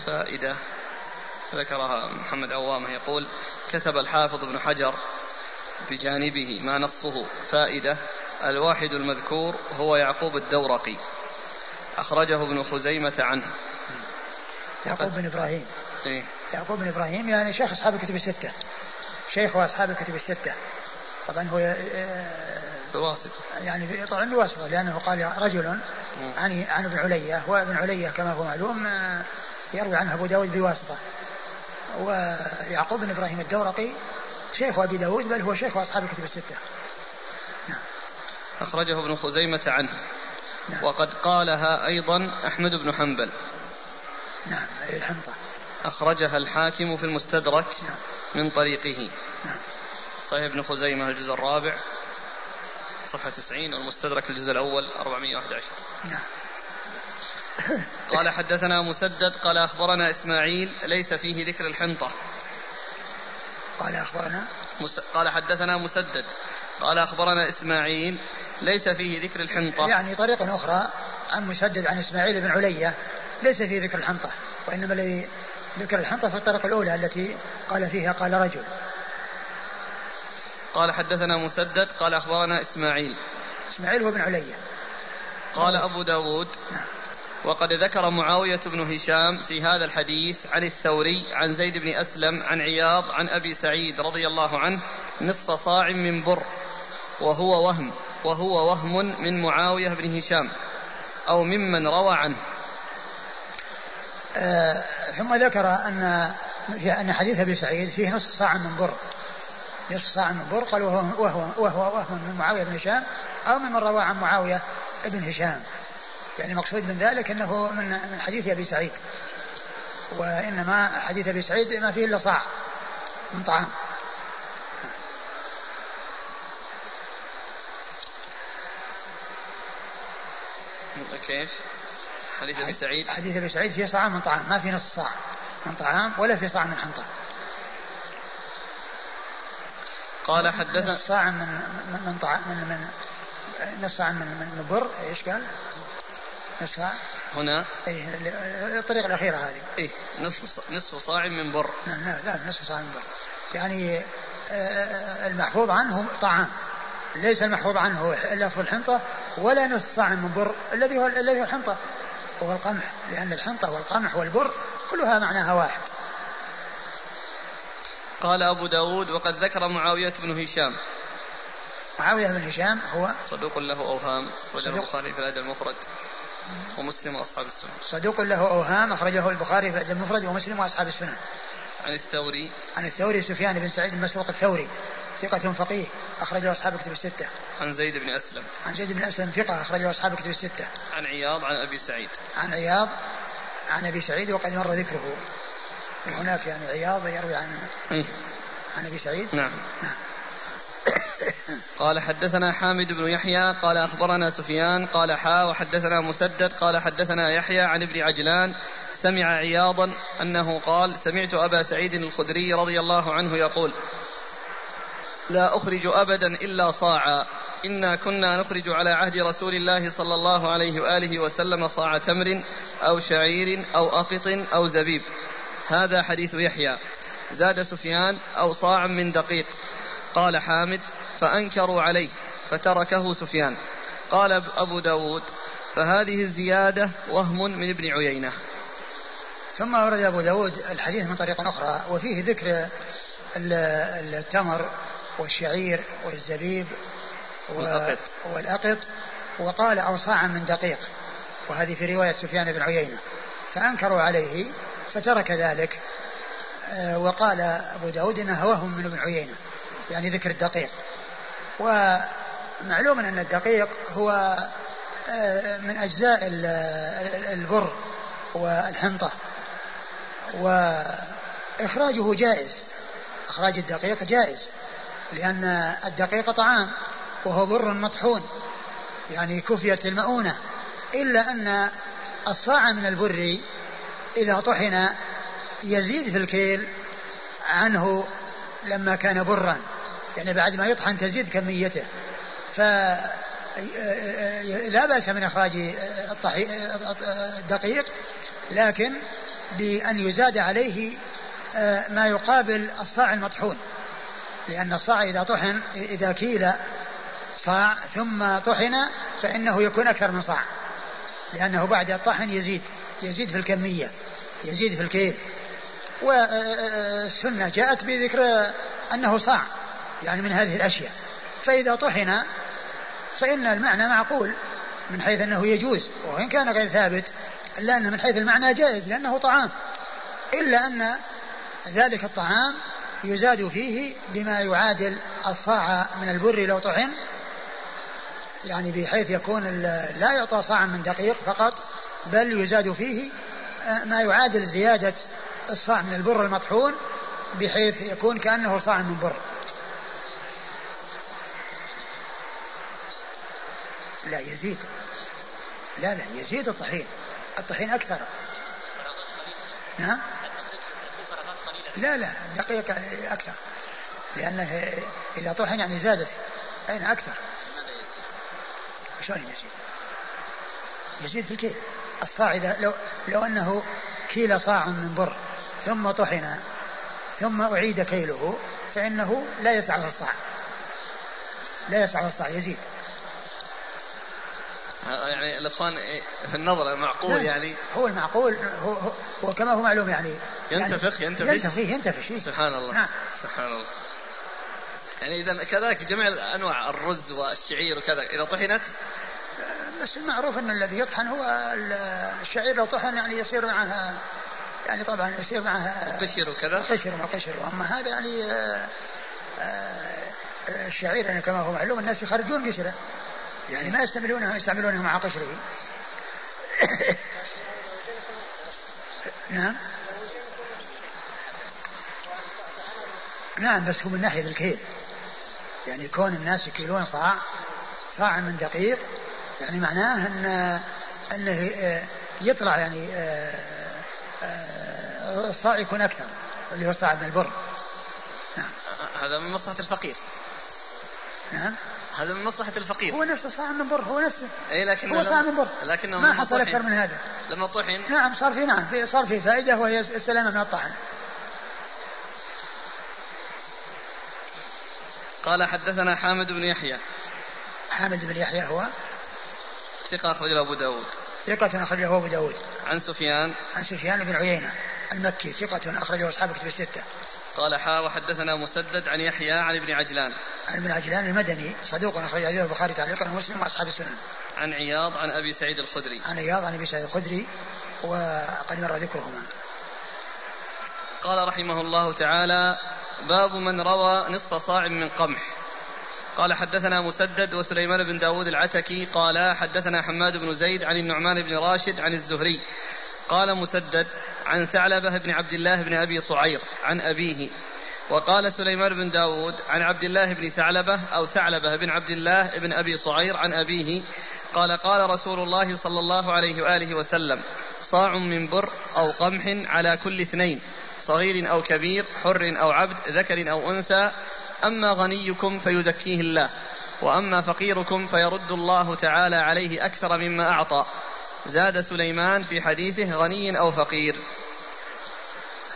فائدة. ذكرها محمد عوامة يقول كتب الحافظ ابن حجر بجانبه ما نصه. فائدة الواحد المذكور هو يعقوب الدورقي. أخرجه ابن خزيمة عنه. يعقوب بن إبراهيم. إيه؟ يعقوب بن إبراهيم يعني شيخ أصحاب الكتب الستة. شيخ أصحاب الكتب الستة. طبعا هو آه، بواسطة. يعني طبعا بواسطة لأنه قال رجل عن عن ابن علية وابن علية كما هو معلوم آه، يروي عنه أبو داود بواسطة ويعقوب بن إبراهيم الدورقي شيخ أبي داود بل هو شيخ أصحاب الكتب الستة نعم. أخرجه ابن خزيمة عنه نعم. وقد قالها أيضا أحمد بن حنبل نعم الحنطة أخرجها الحاكم في المستدرك نعم. من طريقه نعم. صحيح ابن خزيمة الجزء الرابع صفحة 90 والمستدرك الجزء الأول 411 نعم قال حدثنا مسدد قال أخبرنا إسماعيل ليس فيه ذكر الحنطة. قال أخبرنا؟ مس... قال حدثنا مسدد قال أخبرنا إسماعيل ليس فيه ذكر الحنطة. يعني طريقة أخرى عن مسدد عن إسماعيل بن علية ليس فيه ذكر الحنطة وإنما الذي ذكر الحنطة في الطريقة الأولى التي قال فيها قال رجل. قال حدثنا مسدد قال أخبرنا إسماعيل. إسماعيل وابن علية. قال أبو داود. نعم. وقد ذكر معاوية بن هشام في هذا الحديث عن الثوري عن زيد بن أسلم عن عياض عن أبي سعيد رضي الله عنه نصف صاع من بر وهو وهم وهو وهم من معاوية بن هشام أو ممن روى عنه. آه ثم ذكر أن أن حديث أبي سعيد فيه نصف صاع من بر. نصف صاع من بر قال وهو وهو وهو وهم من معاوية بن هشام أو ممن روى عن معاوية بن هشام. يعني مقصود من ذلك أنه من من حديث أبي سعيد وإنما حديث أبي سعيد ما فيه إلا صاع من طعام كيف؟ حديث أبي سعيد حديث أبي سعيد فيه صاع من طعام ما في نص صاع من طعام ولا في صاع من حنطة قال حدثنا نص صاع من من طعام من من نص صاع من من بر إيش قال؟ نصف هنا؟ اي الطريقة الأخيرة هذه. اي نصف نصف صاع من بر. لا لا, لا نصف صاع من بر. يعني آه، آه، المحفوظ عنه طعام. ليس المحفوظ عنه لفظ الحنطة ولا نصف صاع من بر. الذي هو الذي هو الحنطة وهو القمح لأن الحنطة والقمح والبر كلها معناها واحد. قال أبو داود وقد ذكر معاوية بن هشام. معاوية بن هشام هو صدوق له أوهام أخرجه البخاري في الأدب المفرد. ومسلم وأصحاب السنن صدوق له أوهام أخرجه البخاري في الأدب المفرد ومسلم وأصحاب السنن عن الثوري عن الثوري سفيان بن سعيد المسروق الثوري ثقة فقيه أخرجه أصحاب كتب الستة. عن زيد بن أسلم. عن زيد بن أسلم ثقة أخرجه أصحاب كتب الستة. عن عياض عن أبي سعيد. عن عياض عن أبي سعيد وقد مر ذكره. هناك يعني عياض يروي عن إيه؟ عن أبي سعيد. نعم. نعم. قال حدثنا حامد بن يحيى قال أخبرنا سفيان قال حا وحدثنا مسدد قال حدثنا يحيى عن ابن عجلان سمع عياضا أنه قال سمعت أبا سعيد الخدري رضي الله عنه يقول لا أخرج أبدا إلا صاعا إنا كنا نخرج على عهد رسول الله صلى الله عليه وآله وسلم صاع تمر أو شعير أو أقط أو زبيب. هذا حديث يحيى. زاد سفيان أو صاع من دقيق. قال حامد فأنكروا عليه فتركه سفيان. قال أبو داود فهذه الزيادة وهم من ابن عيينة. ثم ورد أبو داود الحديث من طريق أخرى وفيه ذكر التمر والشعير والزبيب والأقط, والأقط وقال أوصاعا من دقيق وهذه في رواية سفيان بن عيينة. فأنكروا عليه فترك ذلك. آه، وقال أبو داود إنه وهم من ابن عيينة. يعني ذكر الدقيق. ومعلوم أن الدقيق هو آه، من أجزاء البر والحنطة. وإخراجه جائز. إخراج الدقيق جائز. لأن الدقيق طعام وهو بر مطحون. يعني كفية المؤونة. إلا أن الصاع من البر إذا طحن يزيد في الكيل عنه لما كان برا. يعني بعد ما يطحن تزيد كميته. فلا بأس من إخراج الدقيق لكن بأن يزاد عليه ما يقابل الصاع المطحون. لأن الصاع إذا طحن إذا كيل صاع ثم طحن فإنه يكون أكثر من صاع. لأنه بعد الطحن يزيد يزيد في الكمية يزيد في الكيل. والسنة جاءت بذكر أنه صاع. يعني من هذه الأشياء. فإذا طحن فإن المعنى معقول من حيث أنه يجوز وإن كان غير ثابت إلا أن من حيث المعنى جائز لأنه طعام. إلا أن ذلك الطعام يزاد فيه بما يعادل الصاع من البر لو طحن يعني بحيث يكون لا يعطى صاع من دقيق فقط بل يزاد فيه آه، ما يعادل زيادة الصاع من البر المطحون بحيث يكون كأنه صاع من بر. لا يزيد. لا لا يزيد الطحين. الطحين أكثر. نعم؟ لا لا دقيق أكثر. لأنه إذا طحن يعني زادت أين أكثر؟ شلون يزيد؟ يزيد في الكيل. الصاع إذا لو, لو أنه كيل صاع من بر ثم طحن ثم أعيد كيله فإنه لا يسعه الصاع. لا يسعه الصاع يزيد. يعني الإخوان في النظر معقول يعني. هو المعقول هو, هو, كما هو معلوم يعني. ينتفخ يعني ينتفش. ينتفخ ينتفش سبحان الله نعم. سبحان الله. يعني إذا كذلك جميع انواع الرز والشعير وكذا إذا طحنت؟ بس المعروف إن الذي يطحن هو الشعير لو طحن يعني يصير معها يعني طبعا يصير معها قشر وكذا؟ قشر ما قشر وأما هذا يعني آه، آه، الشعير يعني كما هو معلوم الناس يخرجون قشره. يعني ما يستعملونه يستعملونه مع قشره. نعم. نعم بس هو من ناحية الكيل. يعني كون الناس يكيلون صاع صاع من دقيق يعني معناه أن أنه يطلع يعني الصاع يكون أكثر اللي هو صاع من البر. نعم. هذا من مصلحة الفقير. نعم. هذا من مصلحة الفقير. هو نفسه صاع من بر هو نفسه. اي لكن هو صاع من بر لكنه ما حصل أكثر من هذا. لما طحن نعم صار في نعم في صار في فائدة وهي السلامة من الطعن. قال حدثنا حامد بن يحيى. حامد بن يحيى هو؟ ثقة أخرجه أبو داود. ثقة أخرجه أبو داود. عن سفيان. عن سفيان بن عيينة المكي ثقة أخرجه أصحاب كتب الستة. قال حا وحدثنا مسدد عن يحيى عن ابن عجلان. عن ابن عجلان المدني صدوق أخرج حديث البخاري تعليقا ومسلم وأصحاب السنن. عن عياض عن أبي سعيد الخدري. عن عياض عن أبي سعيد الخدري وقد مر ذكرهما. قال رحمه الله تعالى باب من روى نصف صاع من قمح. قال حدثنا مسدد وسليمان بن داود العتكي قال حدثنا حماد بن زيد عن النعمان بن راشد عن الزهري. قال مسدد عن ثعلبة بن عبد الله بن أبي صعير عن أبيه وقال سليمان بن داود عن عبد الله بن ثعلبة أو ثعلبة بن عبد الله بن أبي صعير عن أبيه قال قال رسول الله صلى الله عليه وآله وسلم صاع من بر أو قمح على كل اثنين صغير أو كبير حر أو عبد ذكر أو أنثى أما غنيكم فيزكيه الله وأما فقيركم فيرد الله تعالى عليه أكثر مما أعطى زاد سليمان في حديثه غني أو فقير.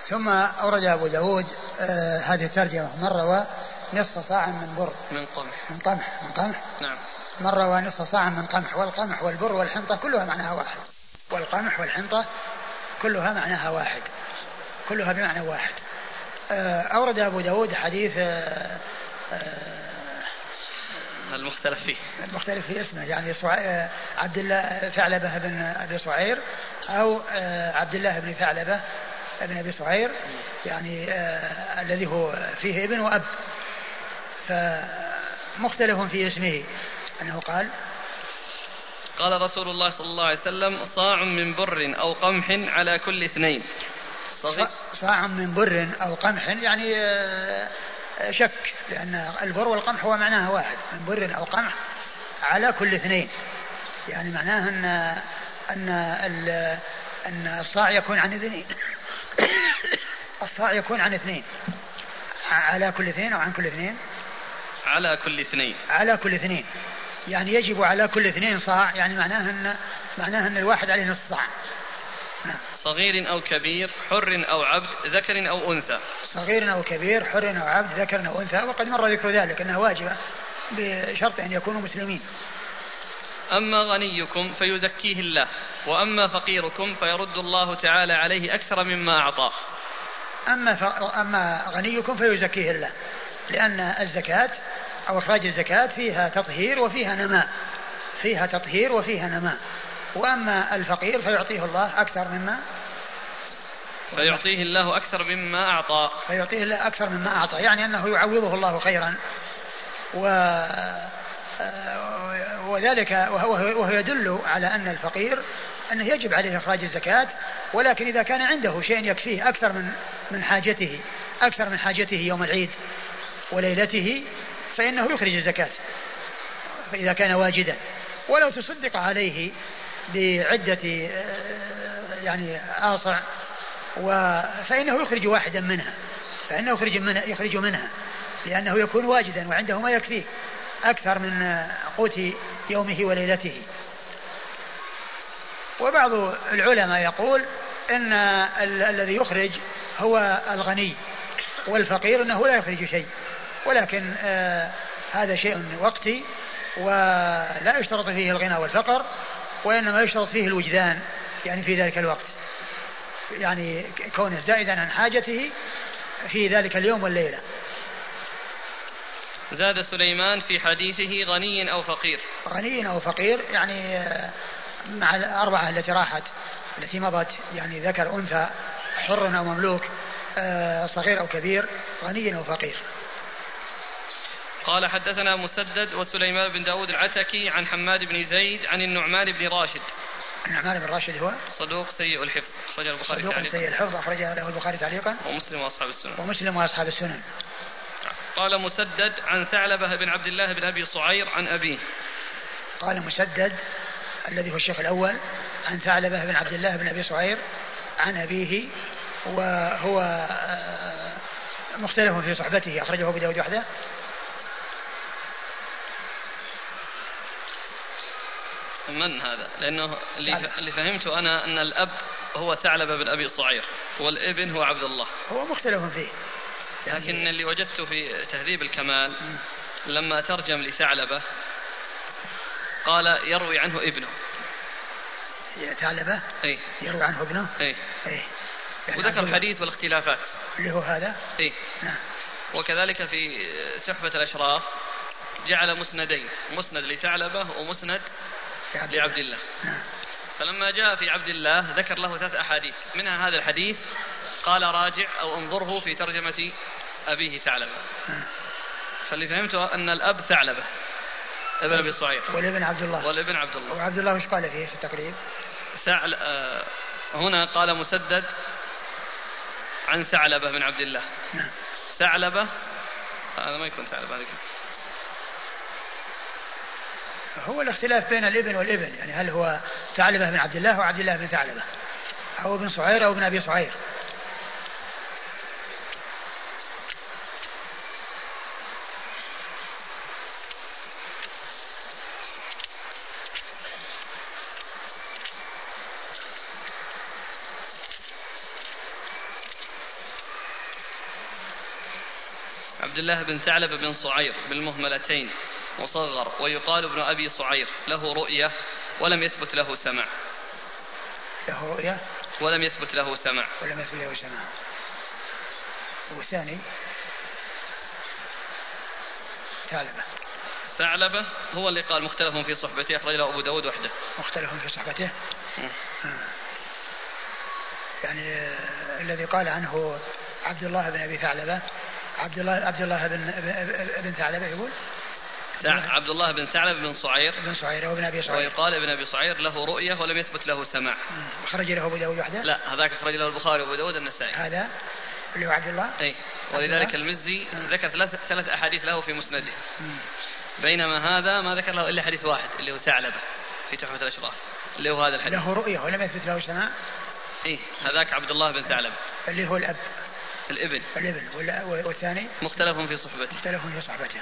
ثم أورد أبو داود آه هذه الترجمة. من روى نصف صاع من بر. من قمح. من قمح من قمح. نعم. من روى نصف صاع من قمح. والقمح والبر والحنطة كلها معناها واحد. والقمح والحنطة كلها معناها واحد. كلها بمعنى واحد. آه أورد أبو داود حديث آه آه المختلف فيه. المختلف في اسمه يعني آه، عبد الله ثعلبة بن أبي صعير أو آه، عبد الله بن ثعلبة بن أبي صعير يعني آه الذي هو فيه ابن وأب. فمختلف في اسمه. أنه قال قال رسول الله صلى الله عليه وسلم صاع من بر أو قمح على كل اثنين. صاع من بر أو قمح يعني شك لأن البر والقمح هو معناها واحد من بر أو قمح على كل اثنين. يعني معناه أن أن أن الصاع يكون عن اثنين. الصاع يكون عن اثنين. على كل اثنين أو عن كل اثنين؟ على كل اثنين. على كل اثنين. يعني يجب على كل اثنين صاع يعني معناه أن معناه أن الواحد عليه نصف صاع. صغير أو كبير حر أو عبد ذكر أو أنثى. صغير أو كبير حر أو عبد ذكر أو أنثى. وقد مر ذكر ذلك أنها واجبة بشرط أن يكونوا مسلمين. أما غنيكم فيزكيه الله وأما فقيركم فيرد الله تعالى عليه أكثر مما أعطاه. أما, ف... أما غنيكم فيزكيه الله لأن الزكاة أو إخراج الزكاة فيها تطهير وفيها نماء. فيها تطهير وفيها نماء. وأما الفقير فيعطيه الله أكثر مما فيعطيه الله أكثر مما أعطى. فيعطيه الله أكثر مما أعطى. يعني أنه يعوضه الله خيرا. و وذلك وهو يدل على أن الفقير أنه يجب عليه إخراج الزكاة ولكن إذا كان عنده شيء يكفيه أكثر من من حاجته أكثر من حاجته يوم العيد وليلته فإنه يخرج الزكاة فإذا كان واجدا. ولو تصدق عليه بعدة يعني آصع فإنه يخرج واحدا منها فإنه يخرج منها, يخرج منها لأنه يكون واجدا وعنده ما يكفيه أكثر من قوت يومه وليلته. وبعض العلماء يقول إن ال- الذي يخرج هو الغني والفقير إنه لا يخرج شيء ولكن آه هذا شيء وقتي ولا يشترط فيه الغنى والفقر وانما يشترط فيه الوجدان يعني في ذلك الوقت. يعني كونه زائدا عن حاجته في ذلك اليوم والليلة. زاد سليمان في حديثه غني أو فقير. غني أو فقير يعني آه، مع الأربعة التي راحت التي مضت يعني ذكر أنثى حر أو مملوك آه، صغير أو كبير غني أو فقير. قال حدثنا مسدد وسليمان بن داود العتكي عن حماد بن زيد عن النعمان بن راشد. النعمان بن راشد هو صدوق سيء الحفظ أخرجه البخاري صدوق سيء الحفظ أخرجه له البخاري تعليقا. ومسلم وأصحاب السنن. ومسلم وأصحاب السنن. قال مسدد عن ثعلبة بن عبد الله بن أبي صعير عن أبيه. قال مسدد الذي هو الشيخ الأول عن ثعلبة بن عبد الله بن أبي صعير عن أبيه وهو آه، مختلف في صحبته أخرجه أبو داود وحده. من هذا؟ لأنه اللي, اللي فهمته أنا أن الأب هو ثعلبة بن أبي صعير والابن هو عبد الله. هو مختلف فيه. لكن اللي وجدته في تهذيب الكمال لما ترجم لثعلبة قال يروي عنه ابنه. ثعلبة؟ إي. يروي عنه ابنه؟ إي. إي. يعني وذكر الحديث والاختلافات. اللي هو هذا؟ إي. نعم. وكذلك في تحفة الأشراف جعل مسندين مسند لثعلبة ومسند لعبد الله. نعم. فلما جاء في عبد الله ذكر له ثلاث أحاديث. منها هذا الحديث قال راجع أو انظره في ترجمة أبيه ثعلبة. فاللي فهمته أن الأب ثعلبة. ابن أبي صعير والابن عبد الله. والابن عبد الله. وعبد الله وش قال فيه في التقريب؟ ثعل آه هنا قال مسدد عن ثعلبة بن عبد الله. نعم. ثعلبة هذا ما يكون ثعلبة هذا هو الاختلاف بين الإبن والإبن. يعني هل هو ثعلبة بن عبد الله وعبد الله بن ثعلبة؟ أو ابن صعير أو ابن أبي صعير عبد الله بن ثعلب بن صعير بالمهملتين. مصغر ويقال ابن أبي صعير له رؤية ولم يثبت له سمع. له رؤية؟ ولم يثبت له سمع. ولم يثبت له سمع. والثاني؟ ثعلبة ثعلبة هو اللي قال مختلف في صحبته أخرج له أبو داود وحده. مختلف في صحبته؟ آه. يعني آه، الذي قال عنه عبد الله بن أبي ثعلبة عبد الله عبد الله بن بن ثعلبة يقول؟ عبد الله بن ثعلب بن صعير. بن صعير وابن أبي صعير. ويقال ابن أبي صعير له رؤية ولم يثبت له سماع. خرج له أبو داود وحده؟ لا هذاك خرج له البخاري وأبو داود النسائي هذا اللي هو عبد الله؟ اي ولذلك المزي ذكر ثلاث ثلاث أحاديث له في مسنده. بينما هذا ما ذكر له إلا حديث واحد اللي هو ثعلبة في تحفة الأشراف. اللي هو هذا الحديث. له رؤية ولم يثبت له سماع؟ اي هذاك عبد الله بن ثعلبة. اللي هو الأب. الإبن. الإبن. والثاني؟ مختلف في صحبته. مختلف في صحبته.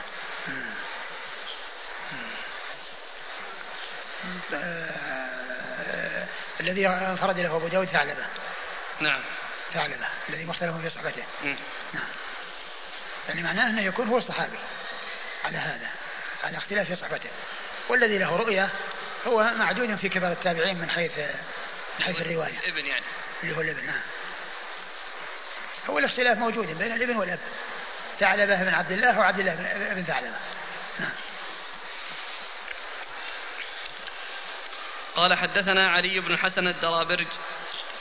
الذي انفرد له أبو داود ثعلبة. نعم. ثعلبة الذي مختلف في صحبته. نعم. يعني معناه أنه يكون هو الصحابي على هذا على اختلاف في صحبته. والذي له رؤية هو معدود في كبار التابعين من حيث من حيث الرواية. ابن يعني. اللي هو الابن نعم. هو الاختلاف موجود بين الابن والأب. ثعلبة بن عبد الله وعبد الله بن ثعلبة. نعم. قال حدثنا علي بن حسن الدرابرج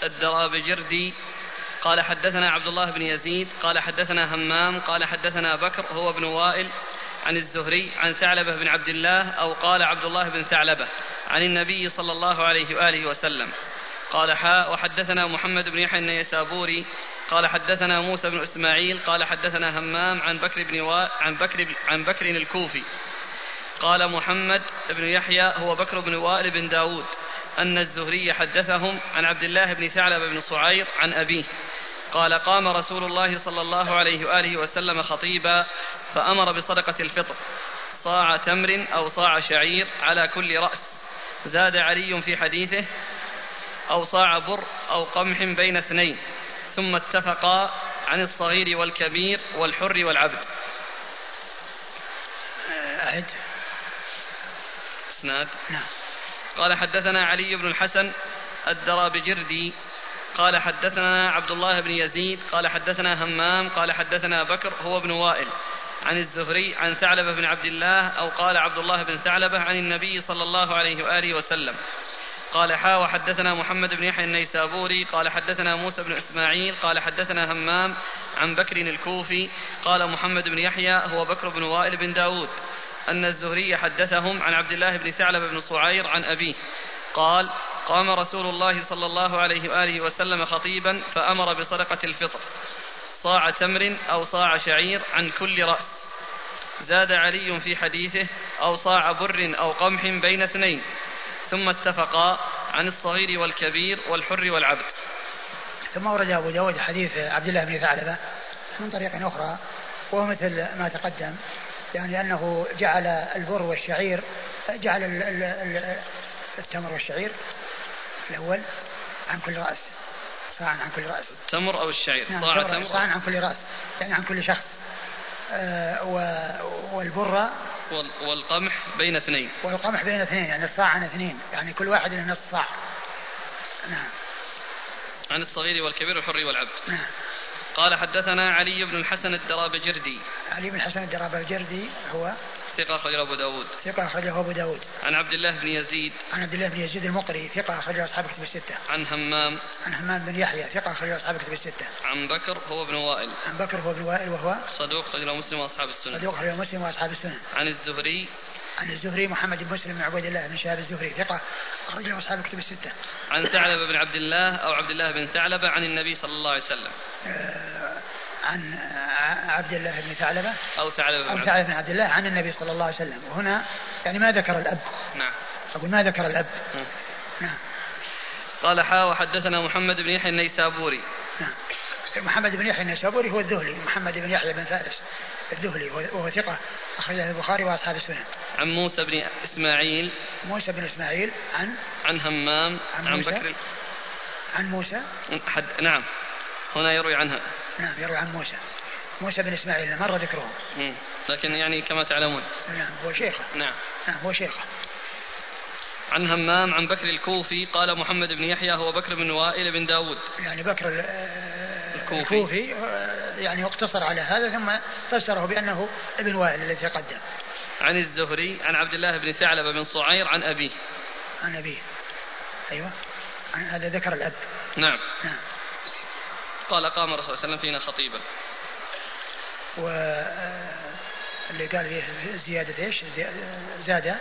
الدرابجردي. قال حدثنا عبد الله بن يزيد. قال حدثنا همام. قال حدثنا بكر. هو ابن وائل عن الزهري عن ثعلبة بن عبد الله أو قال عبد الله بن ثعلبة عن النبي صلى الله عليه وآله وسلم. قال حاء وحدثنا محمد بن يحيى النيسابوري. قال حدثنا موسى بن إسماعيل. قال حدثنا همام عن بكر بن و... عن بكر عن بكر الكوفي. قال محمد بن يحيى هو بكر بن وائل بن داود أن الزهري حدثهم عن عبد الله بن ثعلب بن صعير عن أبيه. قال قام رسول الله صلى الله عليه وآله وسلم خطيبا فأمر بصدقة الفطر. صاع تمر أو صاع شعير على كل رأس. زاد علي في حديثه أو صاع بر أو قمح بين اثنين. ثم اتفقا عن الصغير والكبير والحر والعبد. أعد. إسناد نعم. قال حدثنا علي بن الحسن الدرابجردي. قال حدثنا عبد الله بن يزيد. قال حدثنا همام. قال حدثنا بكر هو ابن وائل. عن الزهري عن ثعلبة بن عبد الله أو قال عبد الله بن ثعلبة عن النبي صلى الله عليه وآله وسلم. قال حا وحدثنا محمد بن يحيى النيسابوري. قال حدثنا موسى بن إسماعيل. قال حدثنا همام عن بكر الكوفي. قال محمد بن يحيى هو بكر بن وائل بن داود. أن الزهري حدثهم عن عبد الله بن ثعلب بن صعير عن أبيه. قال قام رسول الله صلى الله عليه وآله وسلم خطيبا فأمر بصدقة الفطر. صاع تمر أو صاع شعير عن كل رأس. زاد علي في حديثه أو صاع بر أو قمح بين اثنين. ثم اتفقا عن الصغير والكبير والحر والعبد. ثم ورد أبو داود حديث عبد الله بن ثعلبة من طريق أخرى وهو مثل ما تقدم. يعني أنه جعل البر والشعير جعل التمر والشعير الأول عن كل رأس صاعا عن كل رأس. التمر أو الشعير؟ نعم صاع تمر صاعا عن كل رأس يعني عن كل شخص. آه والبر والقمح بين اثنين. والقمح بين اثنين يعني الصاع عن اثنين يعني كل واحد له نصف صاع. نعم. عن الصغير والكبير والحر والعبد. نعم. قال حدثنا علي بن الحسن الدرابجردي. علي بن الحسن الدرابجردي هو ثقة أخرجه أبو داود. ثقة أخرجه أبو داود. عن عبد الله بن يزيد. عن عبد الله بن يزيد المقري ثقة أخرجه أصحاب كتب الستة. عن همام. عن همام بن يحيى ثقة أخرجه أصحاب كتب الستة. عن بكر هو ابن وائل. عن بكر هو ابن وائل وهو صدوق أخرجه مسلم وأصحاب السنة. صدوق أخرجه مسلم وأصحاب السنة. عن الزهري. عن الزهري محمد بن مسلم بن عبيد الله بن شهاب الزهري ثقة أخرجه أصحاب كتب الستة. عن ثعلبة بن عبد الله أو عبد الله بن ثعلبة عن النبي صلى الله عليه وسلم. آه عن عبد الله بن ثعلبة أو ثعلبة أو ثعلبة بن عبد الله عن النبي صلى الله عليه وسلم. وهنا يعني ما ذكر الأب. نعم. أقول ما ذكر الأب. نعم, نعم. قال حا وحدثنا محمد بن يحيى النيسابوري. نعم. محمد بن يحيى النيسابوري هو الذهلي محمد بن يحيى بن فارس الذهلي وهو ثقة. أخرجه البخاري وأصحاب السنن. عن موسى بن إسماعيل. موسى بن إسماعيل عن عن همام عن, عن بكر. عن موسى. حد نعم. هنا يروي عنها. نعم يروي عن موسى. موسى بن إسماعيل مر ذكره؟ مم. لكن يعني كما تعلمون. نعم هو شيخه. نعم. نعم هو شيخه. عن همام عن بكر الكوفي قال محمد بن يحيى هو بكر بن وائل بن داود. يعني بكر الكوفي, الكوفي يعني اقتصر على هذا ثم فسره بأنه ابن وائل الذي تقدم عن الزهري عن عبد الله بن ثعلبة بن صعير عن أبيه. عن أبيه. أيوة. عن هذا ذكر الأب. نعم. نعم. قال قام الرسول صلى الله عليه وسلم فينا خطيبا و اللي قال فيه زيادة إيش؟ زاد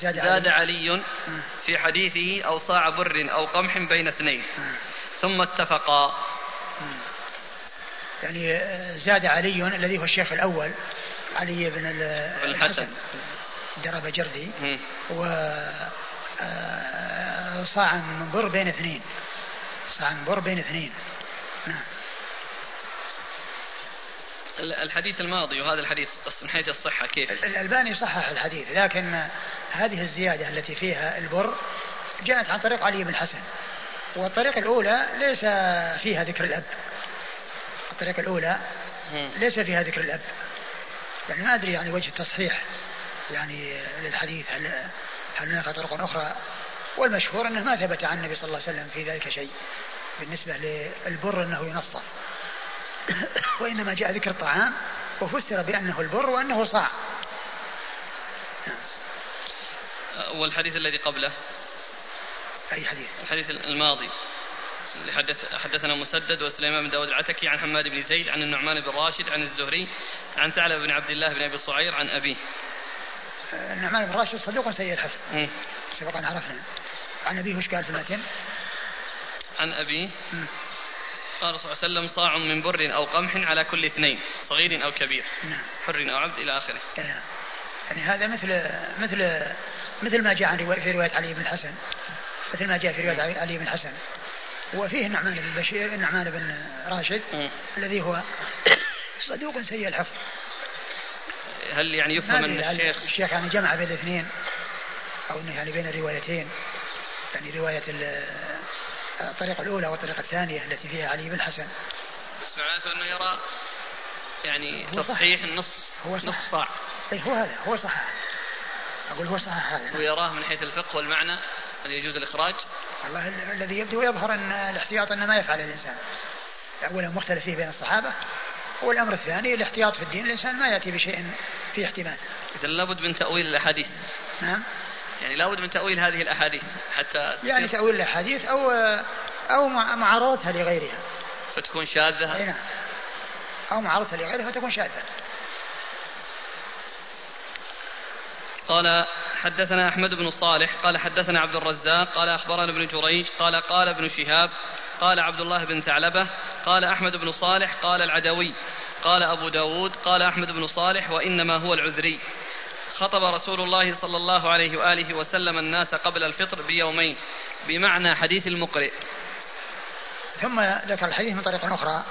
زاد, زاد علي, علي في حديثه أو صاع بر أو قمح بين اثنين. ثم اتفقا. يعني زاد علي الذي هو الشيخ الأول علي بن الحسن. درب جردي. و آه، صاع من بر بين اثنين. صاع من بر بين اثنين. نعم. الحديث الماضي وهذا الحديث من حيث الصحة كيف؟ الألباني صحح الحديث لكن هذه الزيادة التي فيها البر جاءت عن طريق علي بن الحسن. والطريقة الأولى ليس فيها ذكر الأب. الطريقة الأولى ليس فيها ذكر الأب. يعني ما أدري يعني وجه التصحيح يعني للحديث هل هل هناك طرق أخرى؟ والمشهور أنه ما ثبت عن النبي صلى الله عليه وسلم في ذلك شيء بالنسبة للبر أنه ينصف. وإنما جاء ذكر الطعام وفسر بأنه البر وأنه صاع. والحديث الذي قبله؟ أي حديث؟ الحديث الماضي. حدث حدثنا مسدد وسليمان بن داود العتكي عن حماد بن زيد عن النعمان بن راشد عن الزهري عن ثعلب بن عبد الله بن أبي صعير عن أبيه. النعمان بن راشد صدوق سيء الحفظ. سبق أن عرفنا. عن أبيه وش قال في المتن؟ عن أبيه قال صلى الله عليه وسلم صاع من بر أو قمح على كل اثنين صغير أو كبير نعم. حر أو عبد إلى آخره. نعم. يعني هذا مثل مثل مثل ما جاء عن في رواية علي بن الحسن مثل ما جاء في رواية علي بن الحسن وفيه النعمان بن بشير النعمان بن راشد م. الذي هو صدوق سيء الحفظ. هل يعني يفهم أن الشيخ الشيخ يعني جمع بين الاثنين أو إنه يعني بين الروايتين يعني رواية الطريقة الأولى والطريقة الثانية التي فيها علي بن الحسن بس معناته أنه يرى يعني تصحيح النص هو نص صاع اي هو هذا هو صح أقول هو صح هذا ويراه من حيث الفقه والمعنى أن يجوز الإخراج. والله الذي يبدو يظهر أن الاحتياط انه ما يفعل الإنسان. اولا مختلف فيه بين الصحابة والأمر الثاني الاحتياط في الدين الإنسان ما يأتي بشيء فيه احتمال. اذا لابد من تأويل الأحاديث. نعم. يعني لابد من تأويل هذه الأحاديث حتى يعني تأويل الأحاديث أو أو معارضتها لغيرها. فتكون شاذة. أي نعم. أو معارضتها لغيرها فتكون شاذة. قال حدثنا أحمد بن صالح قال حدثنا عبد الرزاق قال أخبرنا ابن جريج قال قال ابن شهاب قال عبد الله بن ثعلبة قال أحمد بن صالح قال العدوي قال أبو داود قال أحمد بن صالح وإنما هو العذري. خطب رسول الله صلى الله عليه وآله وسلم الناس قبل الفطر بيومين بمعنى حديث المقرئ. ثم ذكر الحديث من طريق أخرى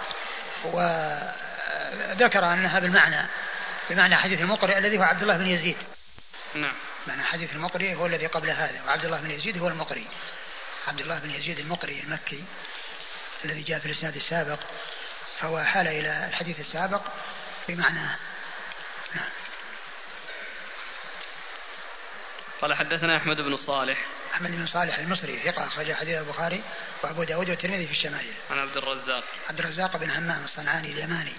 وذكر أنها بالمعنى بمعنى حديث المقرئ الذي هو عبد الله بن يزيد. نعم. معنى حديث المقري هو الذي قبل هذا وعبد الله بن يزيد هو المقري. عبد الله بن يزيد المقري المكي الذي جاء في الإسناد السابق فهو حال إلى الحديث السابق بمعناه نعم. قال حدثنا أحمد بن صالح. أحمد بن صالح المصري ثقة أخرج حديث البخاري وأبو داود والترمذي في الشمائل. عن عبد الرزاق. عبد الرزاق بن همام الصنعاني اليماني.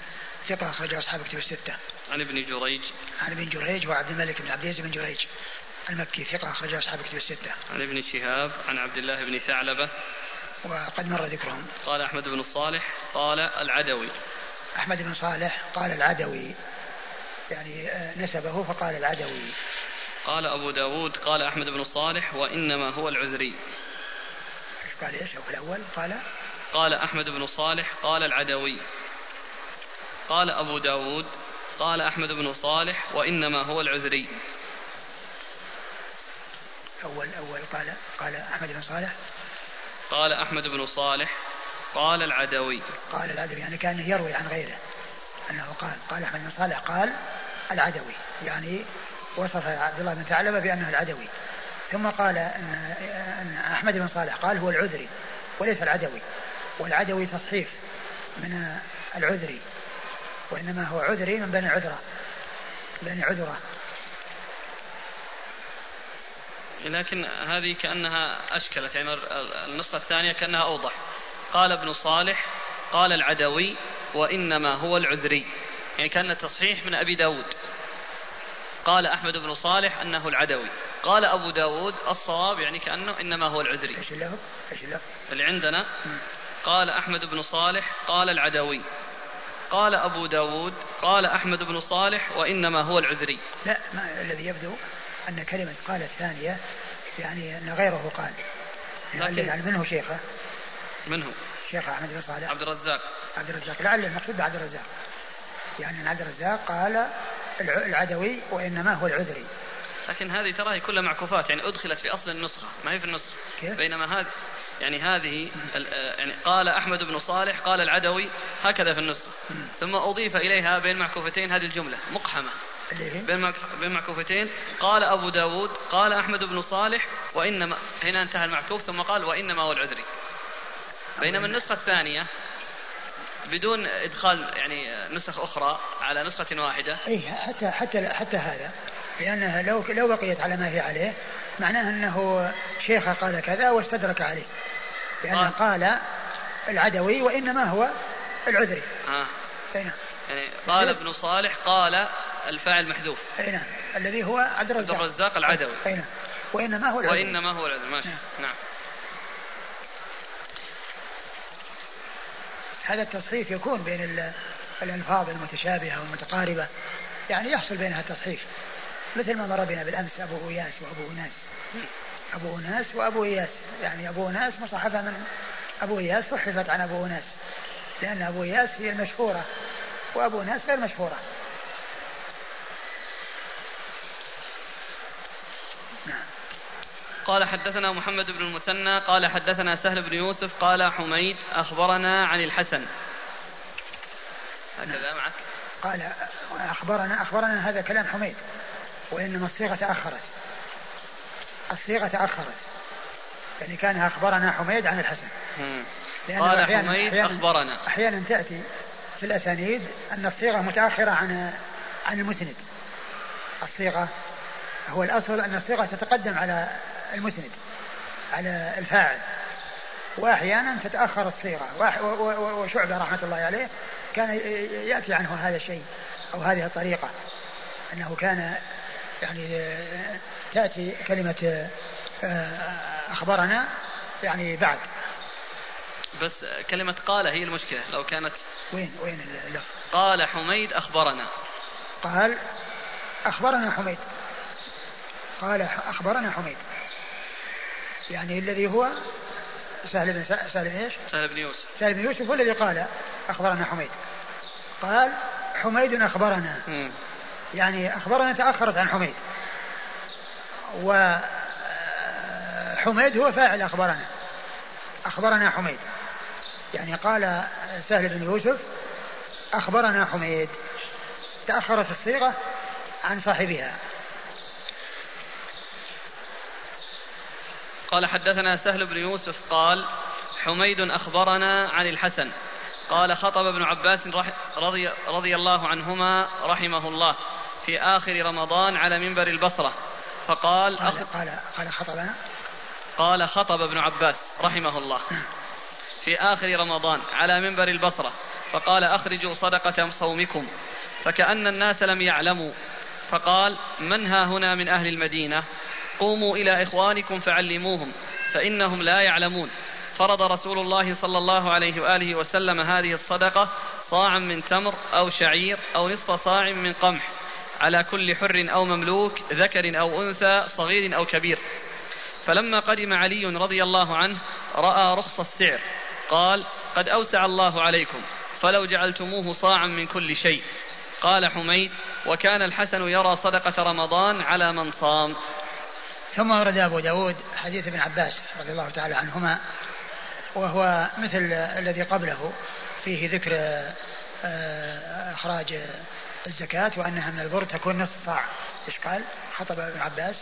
ثقة أخرج أصحاب كتب الستة. عن ابن جريج. عن ابن جريج وعبد الملك بن عبد العزيز بن جريج المكي ثقة أخرج أصحاب كتب الستة. عن ابن شهاب عن عبد الله بن ثعلبة. وقد مر ذكرهم. قال أحمد بن الصالح قال العدوي. أحمد بن صالح قال العدوي يعني آه، نسبه فقال العدوي. قال أبو داود قال أحمد بن الصالح وإنما هو العذري. إيش قال إيش الأول قال قال أحمد بن صالح قال العدوي قال أبو داود قال أحمد بن صالح وإنما هو العذري. أول أول قال قال أحمد بن صالح. قال أحمد بن صالح قال العدوي. قال العدوي يعني كان يروي عن غيره. أنه قال قال أحمد بن صالح قال العدوي. يعني وصف عبد الله بن ثعلبة بأنه العدوي. ثم قال أن, أن أحمد بن صالح قال هو العذري وليس العدوي. والعدوي تصحيف من العذري. وإنما هو عذري من بني عذرة. بني عذرة. لكن هذه كأنها أشكلت يعني النسخة الثانية كأنها أوضح. قال ابن صالح قال العدوي وإنما هو العذري. يعني كأن تصحيح من أبي داود. قال أحمد بن صالح أنه العدوي. قال أبو داود الصواب يعني كأنه إنما هو العذري. إيش؟ اللي عندنا. قال أحمد بن صالح قال العدوي. قال أبو داود قال أحمد بن صالح وإنما هو العذري. لا ما الذي يبدو أن كلمة قال الثانية يعني أن غيره قال. يعني, يعني منه شيخه. منه. شيخ أحمد بن صالح. عبد الرزاق. عبد الرزاق. لعل المقصود بعبد الرزاق. يعني عبد الرزاق قال العدوي وإنما هو العذري. لكن هذه تراها كلها معكوفات يعني أدخلت في أصل النسخة ما هي في النسخة؟ بينما هذه يعني هذه يعني قال أحمد بن صالح قال العدوي هكذا في النسخة. ثم أضيف إليها بين معكوفتين هذه الجملة مقحمة. بين بين معكوفتين قال أبو داود قال أحمد بن صالح وإنما هنا انتهى المعكوف ثم قال وإنما هو العذري. بينما النسخة الثانية بدون إدخال يعني نسخ أخرى على نسخة واحدة. اي حتى حتى حتى هذا. لأنها لو لو بقيت على ما هي عليه معناه أنه شيخ قال كذا واستدرك عليه. لأنه آه. قال العدوي وإنما هو العذري. آه. نعم. يعني قال ابن صالح قال الفاعل محذوف. أي نعم. الذي هو عبد الرزاق. عبد الرزاق العدوي. أي نعم. وإنما هو العذري. وإنما هو العذري. ماشي. نعم, نعم. هذا التصحيف يكون بين الألفاظ المتشابهة والمتقاربة. يعني يحصل بينها تصحيف مثل ما مر بنا بالأمس أبو إياس وأبو أناس. أبو أناس وأبو إياس. يعني أبو أناس مصحفة من أبو إياس صحفت عن أبو أناس. لأن أبو إياس هي المشهورة وأبو أناس غير مشهورة. قال حدثنا محمد بن المثنى قال حدثنا سهل بن يوسف قال حميد أخبرنا عن الحسن. هكذا معك. قال أخبرنا أخبرنا هذا كلام حميد. وإنما الصيغة تأخرت. الصيغة تأخرت. يعني كان أخبرنا حميد عن الحسن. قال أحيانا حميد أحيانا أخبرنا. أحيانا تأتي في الأسانيد أن الصيغة متأخرة عن عن المسند. الصيغة هو الأصل أن الصيغة تتقدم على المسند على الفاعل. وأحيانا تتأخر الصيغة. وشعبة رحمة الله عليه كان يأتي عنه هذا الشيء أو هذه الطريقة. أنه كان يعني تأتي كلمة آه، أخبرنا يعني بعد. بس كلمة قال هي المشكلة. لو كانت وين وين اللفظ قال حميد أخبرنا. قال أخبرنا حميد. قال أخبرنا حميد. يعني الذي هو سهل بن سهل بن إيش؟ سهل بن يوسف. سهل بن يوسف هو الذي قال أخبرنا حميد. قال حميد أخبرنا. م. يعني اخبرنا تأخرت عن حميد. و حميد هو فاعل أخبرنا. أخبرنا حميد. يعني قال سهل بن يوسف أخبرنا حميد. تأخرت الصيغة عن صاحبها. قال حدثنا سهل بن يوسف قال حميد أخبرنا عن الحسن. قال خطب ابن عباس رضي, رضي الله عنهما رحمه الله. في آخر رمضان على منبر البصرة. فقال قال قال, قال خطبنا. قال خطب ابن عباس رحمه الله. في آخر رمضان على منبر البصرة. فقال أخرجوا صدقة صومكم. فكأن الناس لم يعلموا. فقال من ها هنا من أهل المدينة؟ قوموا إلى إخوانكم فعلموهم فإنهم لا يعلمون. فرض رسول الله صلى الله عليه وآله وسلم هذه الصدقة صاعا من تمر أو شعير أو نصف صاع من قمح. على كل حر أو مملوك ذكر أو أنثى صغير أو كبير. فلما قدم علي رضي الله عنه رأى رخص السعر. قال قد أوسع الله عليكم فلو جعلتموه صاعا من كل شيء. قال حميد وكان الحسن يرى صدقة رمضان على من صام. ثم ورد أبو داود حديث ابن عباس رضي الله تعالى عنهما وهو مثل الذي قبله فيه ذكر آه، إخراج الزكاة وأنها من البر تكون نصف صاع. إيش قال؟ خطب ابن عباس.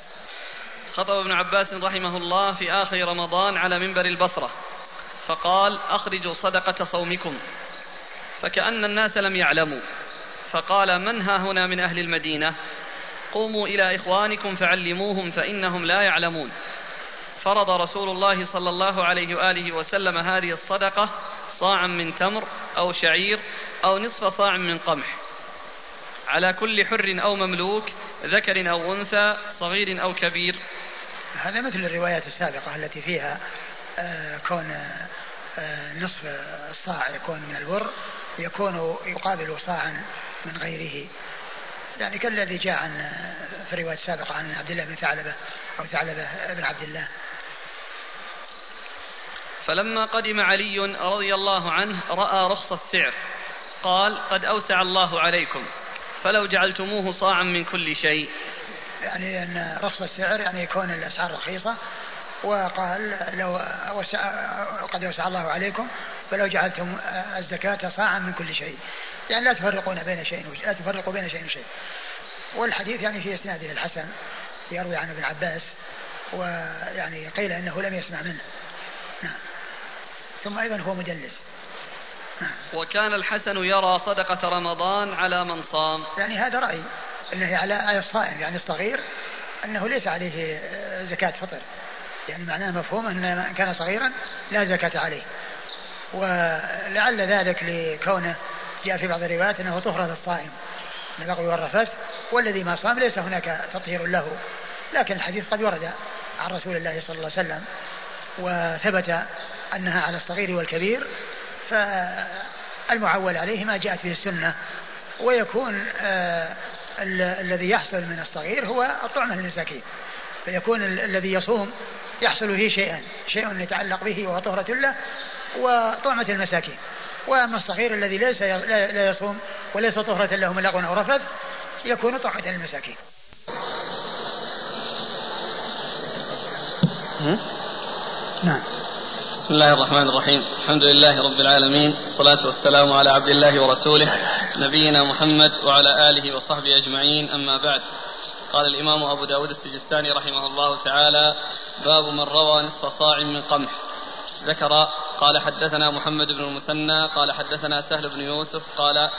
خطب ابن عباس رحمه الله في آخر رمضان على منبر البصرة. فقال أخرجوا صدقة صومكم. فكأن الناس لم يعلموا. فقال من ها هنا من أهل المدينة؟ قوموا إلى إخوانكم فعلموهم فإنهم لا يعلمون. فرض رسول الله صلى الله عليه وآله وسلم هذه الصدقة صاعا من تمر أو شعير أو نصف صاع من قمح. على كل حر أو مملوك ذكر أو أنثى صغير أو كبير. هذا مثل الروايات السابقة التي فيها آه، كون آه، نصف الصاع يكون من البر يكون يقابل صاعا من غيره. يعني كالذي جاء عن في الرواية السابقة عن عبد الله بن ثعلبة أو ثعلبة بن عبد الله. فلما قدم علي رضي الله عنه رأى رخص السعر قال قد أوسع الله عليكم. فلو جعلتموه صاعا من كل شيء. يعني أن رخص السعر يعني يكون الأسعار رخيصة وقال لو وسع قد وسع الله عليكم فلو جعلتم الزكاة صاعا من كل شيء. يعني لا تفرقون بين شيء لا تفرقوا بين شيء وشيء. والحديث يعني في اسناده الحسن يروي عن ابن عباس ويعني قيل إنه لم يسمع منه. نعم. ثم أيضا هو مدلس. وكان الحسن يرى صدقة رمضان على من صام. يعني هذا رأي. أنه على الصائم يعني الصغير أنه ليس عليه زكاة فطر. يعني معناه مفهوم أن من كان صغيرا لا زكاة عليه. ولعل ذلك لكونه جاء في بعض الروايات أنه طهرة للصائم. من اللغو والرفث والذي ما صام ليس هناك تطهير له. لكن الحديث قد ورد عن رسول الله صلى الله عليه وسلم وثبت أنها على الصغير والكبير فالمعول عليه ما جاءت به السنة ويكون آه الذي يحصل من الصغير هو الطعمة للمساكين. فيكون الذي يصوم يحصل فيه شيئا شيء يتعلق به وهو طهرة له وطعمة المساكين. وأما الصغير الذي ليس لا يصوم وليس طهرة له من لغو أو رفث يكون طعمة للمساكين. نعم. بسم الله الرحمن الرحيم. الحمد لله رب العالمين. الصلاة والسلام على عبد الله ورسوله نبينا محمد وعلى آله وصحبه أجمعين. أما بعد قال الإمام أبو داود السجستاني رحمه الله تعالى باب من روى نصف صاع من قمح. ذكر قال حدثنا محمد بن المثنى قال حدثنا سهل بن يوسف قال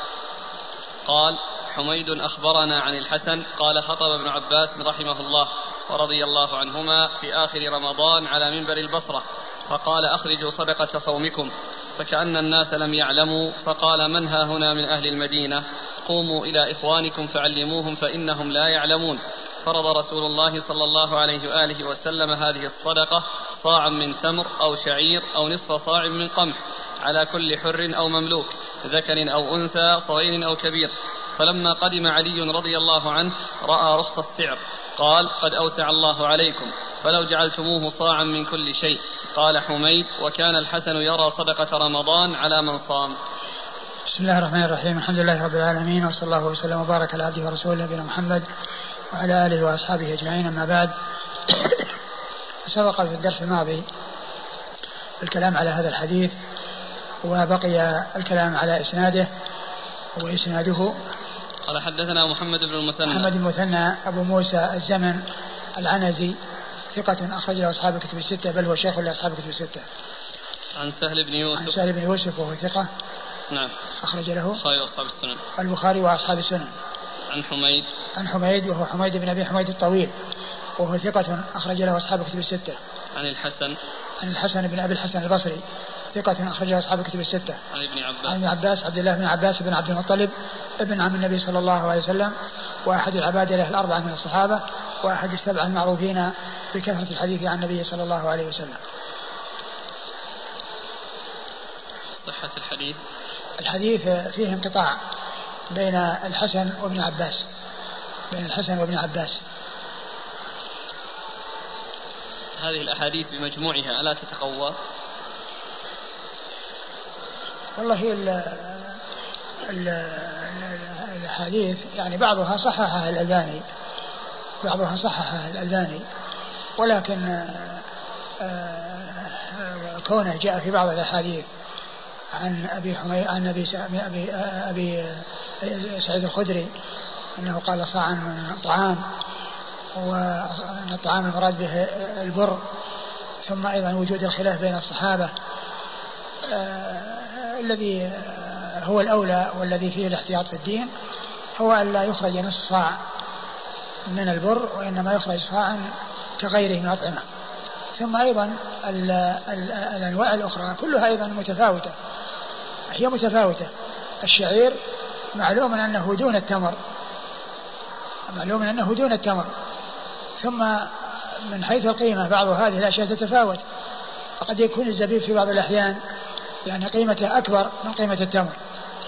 قال حميد أخبرنا عن الحسن قال خطب ابن عباس رحمه الله ورضي الله عنهما في آخر رمضان على منبر البصرة. فقال أخرجوا صدقة صومكم. فكأن الناس لم يعلموا فقال من ها هنا من أهل المدينة؟ قوموا إلى إخوانكم فعلموهم فإنهم لا يعلمون. فرض رسول الله صلى الله عليه وآله وسلم هذه الصدقة صاعا من تمر أو شعير أو نصف صاع من قمح على كل حر أو مملوك ذكر أو أنثى صغير أو كبير. فلما قدم علي رضي الله عنه رأى رخص السعر. قال قد أوسع الله عليكم فلو جعلتموه صاعا من كل شيء قال حميد وكان الحسن يرى صدقة رمضان على من صام بسم الله الرحمن الرحيم. الحمد لله رب العالمين وصلى الله وسلم وبارك على عبده ورسوله نبينا محمد وعلى آله وأصحابه أجمعين أما بعد. سبق في الدرس الماضي الكلام على هذا الحديث وبقي الكلام على إسناده وإسناده قال حدثنا محمد بن المثنى. محمد بن المثنى أبو موسى الزمن العنزي ثقة أخرج له أصحاب الكتب الستة بل هو شيخ لأصحاب الكتب الستة. عن سهل بن يوسف. عن سهل بن يوسف وهو ثقة. نعم. أخرج له البخاري وأصحاب السنن. البخاري وأصحاب السنن. عن حميد. عن حميد وهو حميد بن أبي حميد الطويل وهو ثقة أخرج له أصحاب الكتب الستة. عن الحسن. عن الحسن بن أبي الحسن البصري. ثقة أخرج له أصحاب الكتب الستة. عن ابن عباس. عن ابن عباس عبد الله بن عباس بن عبد المطلب ابن عم النبي صلى الله عليه وسلم وأحد العبادلة الأربعة من الصحابة وأحد السبعة المعروفين بكثرة الحديث عن النبي صلى الله عليه وسلم. صحة الحديث. الحديث فيه انقطاع بين الحسن وابن عباس. بين الحسن وابن عباس. هذه الأحاديث بمجموعها ألا تتقوى؟ والله ال ال الأحاديث يعني بعضها صححها الألباني بعضها صححها الألباني ولكن آه، كونه جاء في بعض الأحاديث عن أبي حمي عن أبي أبي أبي سعيد الخدري أنه قال صاعا من طعام وأن الطعام المراد به البر ثم أيضا وجود الخلاف بين الصحابة آه الذي هو الأولى والذي فيه الاحتياط في الدين هو أن لا يخرج نصف صاع من البر وإنما يخرج صاعا كغيره من الأطعمة. ثم أيضا الأنواع الأخرى كلها أيضا متفاوتة. هي متفاوتة. الشعير معلوم أنه دون التمر. معلوم أنه دون التمر. ثم من حيث القيمة بعض هذه الأشياء تتفاوت. فقد يكون الزبيب في بعض الأحيان يعني قيمته أكبر من قيمة التمر.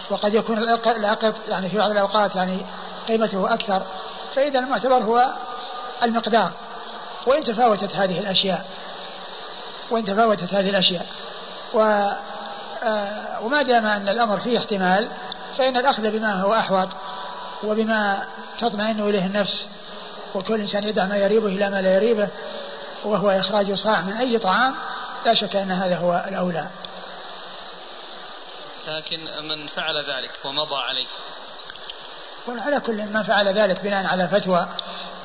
وقد يكون الأقط يعني في بعض الأوقات يعني قيمته أكثر. فإذا المعتبر هو المقدار. وإن تفاوتت هذه الأشياء. وإن تفاوتت هذه الأشياء. و آه، وما دام أن الأمر فيه احتمال فإن الأخذ بما هو أحوط وبما تطمئن إليه النفس وكل إنسان يدع ما يريبه إلى ما لا يريبه وهو إخراج صاع من أي طعام لا شك أن هذا هو الأولى. لكن من فعل ذلك ومضى عليه. على كل من فعل ذلك بناء على فتوى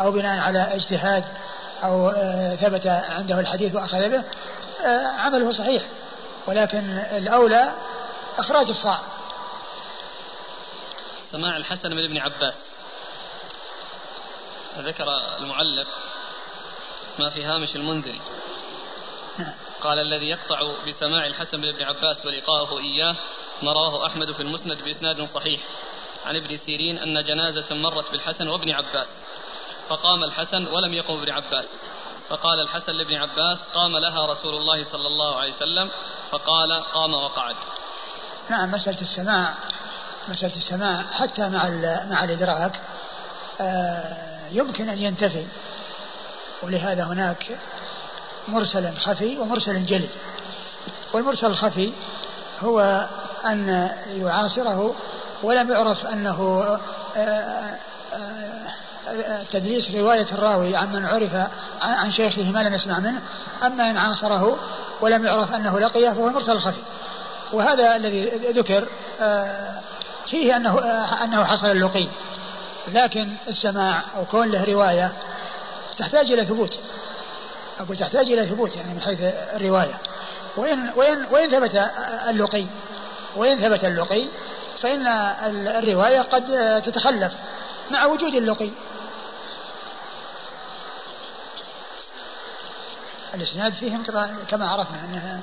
أو بناء على اجتهاد أو آه، ثبت عنده الحديث وأخذ به آه، عمله صحيح. ولكن الأولى إخراج الصاع. سماع الحسن من ابن عباس. ذكر المعلق ما في هامش المنذري. قال الذي يقطع بسماع الحسن بن ابن عباس ولقاءه إياه ما رواه أحمد في المسند بإسناد صحيح. عن ابن سيرين أن جنازة مرت بالحسن وابن عباس فقام الحسن ولم يقم ابن عباس. فقال الحسن لابن عباس قام لها رسول الله صلى الله عليه وسلم فقال قام وقعد. نعم مسألة السماع مسألة السماع حتى مع مع الإدراك آه، يمكن أن ينتفي. ولهذا هناك مرسل خفي ومرسل جلي والمرسل الخفي هو أن يعاصره ولم يعرف أنه آه، آه، تدليس رواية الراوي عن من عرف عن شيخه ما لم يسمع منه أما إن عاصره ولم يعرف أنه لقيه فهو المرسل الخفي. وهذا الذي ذكر آه، فيه أنه أنه حصل اللقي. لكن السماع أو كون له رواية تحتاج إلى ثبوت. أقول تحتاج إلى ثبوت يعني من حيث الرواية. وإن وإن وإن ثبت اللقي وإن ثبت اللقي فإن الرواية قد تتخلف مع وجود اللقي. الإسناد فيه انقطاع كما عرفنا أنها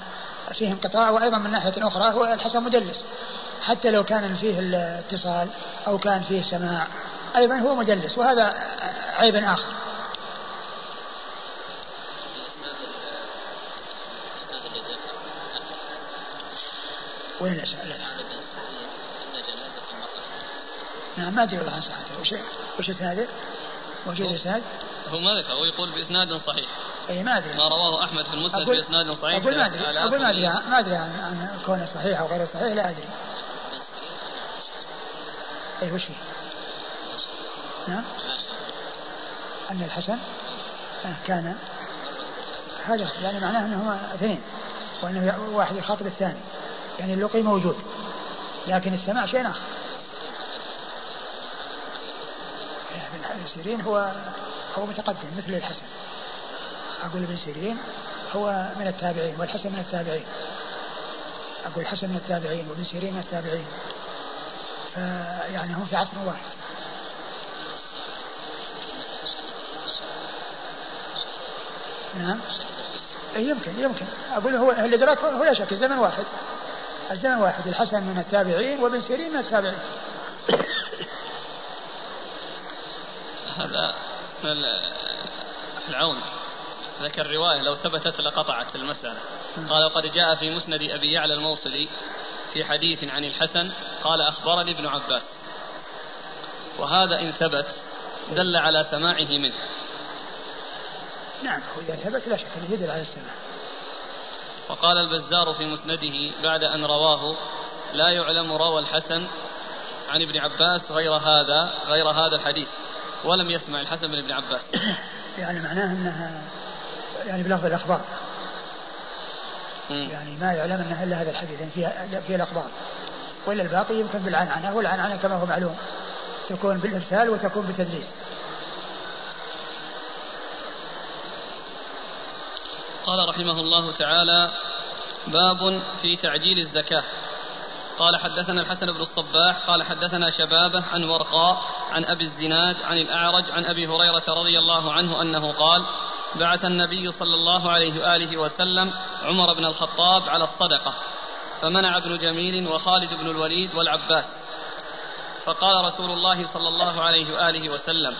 فيه انقطاع وأيضا من ناحية أخرى هو الحسن مدلس. حتى لو كان فيه الاتصال أو كان فيه سماع أيضا هو مدلس وهذا عيب آخر. وين الأسئلة؟ نعم ما أدري والله عن صحته وش وش إسناده؟ موجود إسناد؟ هو ما ذكر هو يقول بإسناد صحيح إي ما أدري ما رواه أحمد في المسند بإسناد صحيح أقول ما أدري أقول ما أدري ما أدري عن, عن كونه صحيح أو غير صحيح لا أدري إي وش فيه؟ نعم أن الحسن كان هذا يعني معناه أنهما اثنين وان واحد يخاطب الثاني يعني اللقي موجود. لكن السماع شيء آخر. ابن سيرين هو هو متقدم مثل الحسن. أقول ابن سيرين هو من التابعين والحسن من التابعين. أقول الحسن من التابعين وابن سيرين من التابعين. فيعني هم في عصر واحد. نعم. إيه، يمكن يمكن. أقول هو الإدراك هو لا شك الزمن واحد. الزمن واحد الحسن من التابعين وابن سيرين من التابعين. هذا العون. ذكر رواية لو ثبتت لقطعت المسألة. قال وقد جاء في مسند أبي يعلى الموصلي في حديث عن الحسن قال أخبرني ابن عباس. وهذا إن ثبت دل على سماعه منه. نعم وإذا ثبت لا شك أنه يدل على السماع. وقال البزار في مسنده بعد أن رواه لا يعلم روى الحسن عن ابن عباس غير هذا غير هذا الحديث ولم يسمع الحسن من ابن عباس. يعني معناه أنها يعني بلفظ الأخبار. يعني ما يعلم أنها إلا هذا الحديث يعني فيها, فيها الأخبار. وإلا الباقي يمكن بالعنعنة والعنعنة كما هو معلوم. تكون بالإرسال وتكون بالتدريس قال رحمه الله تعالى باب في تعجيل الزكاة. قال حدثنا الحسن بن الصباح قال حدثنا شبابة عن ورقاء عن أبي الزناد عن الأعرج عن أبي هريرة رضي الله عنه أنه قال بعث النبي صلى الله عليه وآله وسلم عمر بن الخطاب على الصدقة فمنع ابن جميل وخالد بن الوليد والعباس. فقال رسول الله صلى الله عليه وآله وسلم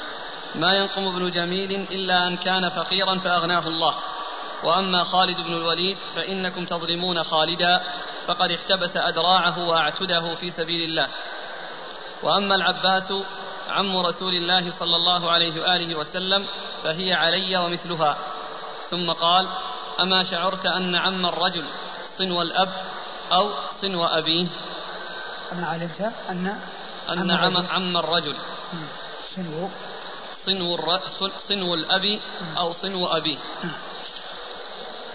ما ينقم ابن جميل إلا أن كان فقيرا فأغناه الله. وأما خالد بن الوليد فإنكم تظلمون خالدا فقد احتبس أدراعه وأعتده في سبيل الله. وأما العباس عم رسول الله صلى الله عليه وآله وسلم فهي علي ومثلها. ثم قال أما شعرت أن عم الرجل صنو الأب أو صنو أبيه أنا علمت أن أن عم, عم الرجل. صنو. صنو, صنو الأب أو صنو أبيه.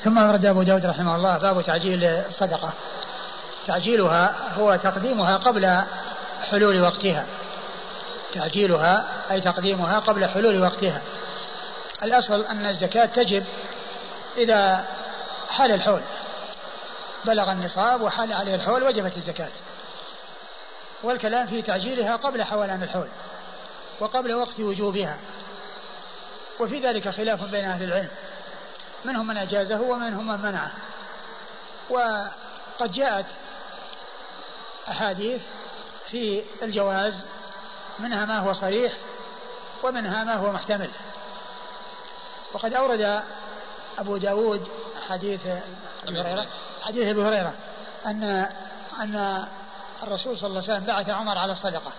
ثم أورد أبو داود رحمه الله باب تعجيل الصدقة. تعجيلها هو تقديمها قبل حلول وقتها. تعجيلها أي تقديمها قبل حلول وقتها. الأصل أن الزكاة تجب إذا حال الحول. بلغ النصاب وحال عليه الحول وجبت الزكاة. والكلام في تعجيلها قبل حولان الحول وقبل وقت وجوبها. وفي ذلك خلاف بين أهل العلم. منهم من أجازه ومنهم من منعه. وقد جاءت أحاديث في الجواز منها ما هو صريح ومنها ما هو محتمل. وقد أورد أبو داود حديث أبي هريرة حديث أبي هريرة أن أن الرسول صلى الله عليه وسلم بعث عمر على الصدقة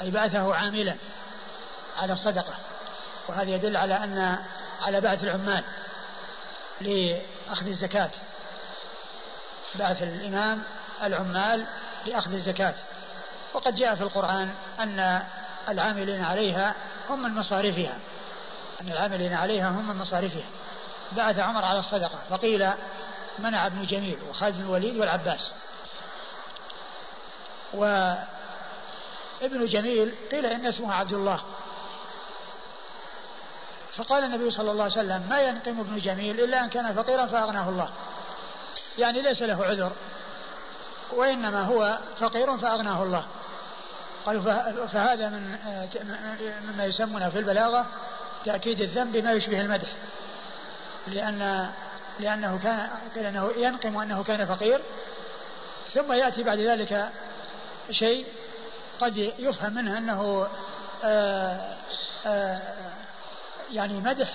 أي بعثه عاملا على الصدقة. وهذا يدل على أن على بعث العمال. لأخذ الزكاة. بعث الإمام العمال لأخذ الزكاة. وقد جاء في القرآن أن العاملين عليها هم من مصارفها. أن العاملين عليها هم من مصارفها. بعث عمر على الصدقة فقيل منع ابن جميل وخالد بن الوليد والعباس. وابن جميل قيل إن اسمه عبد الله. فقال النبي صلى الله عليه وسلم ما ينقم ابن جميل إلا أن كان فقيرا فأغناه الله. يعني ليس له عذر وإنما هو فقير فأغناه الله. قالوا فهذا من مما يسمونه في البلاغة تأكيد الذنب بما يشبه المدح لأن لأنه كان قيل أنه ينقم أنه كان فقير. ثم يأتي بعد ذلك شيء قد يفهم منه أنه آآ آه، آآ آه، يعني مدح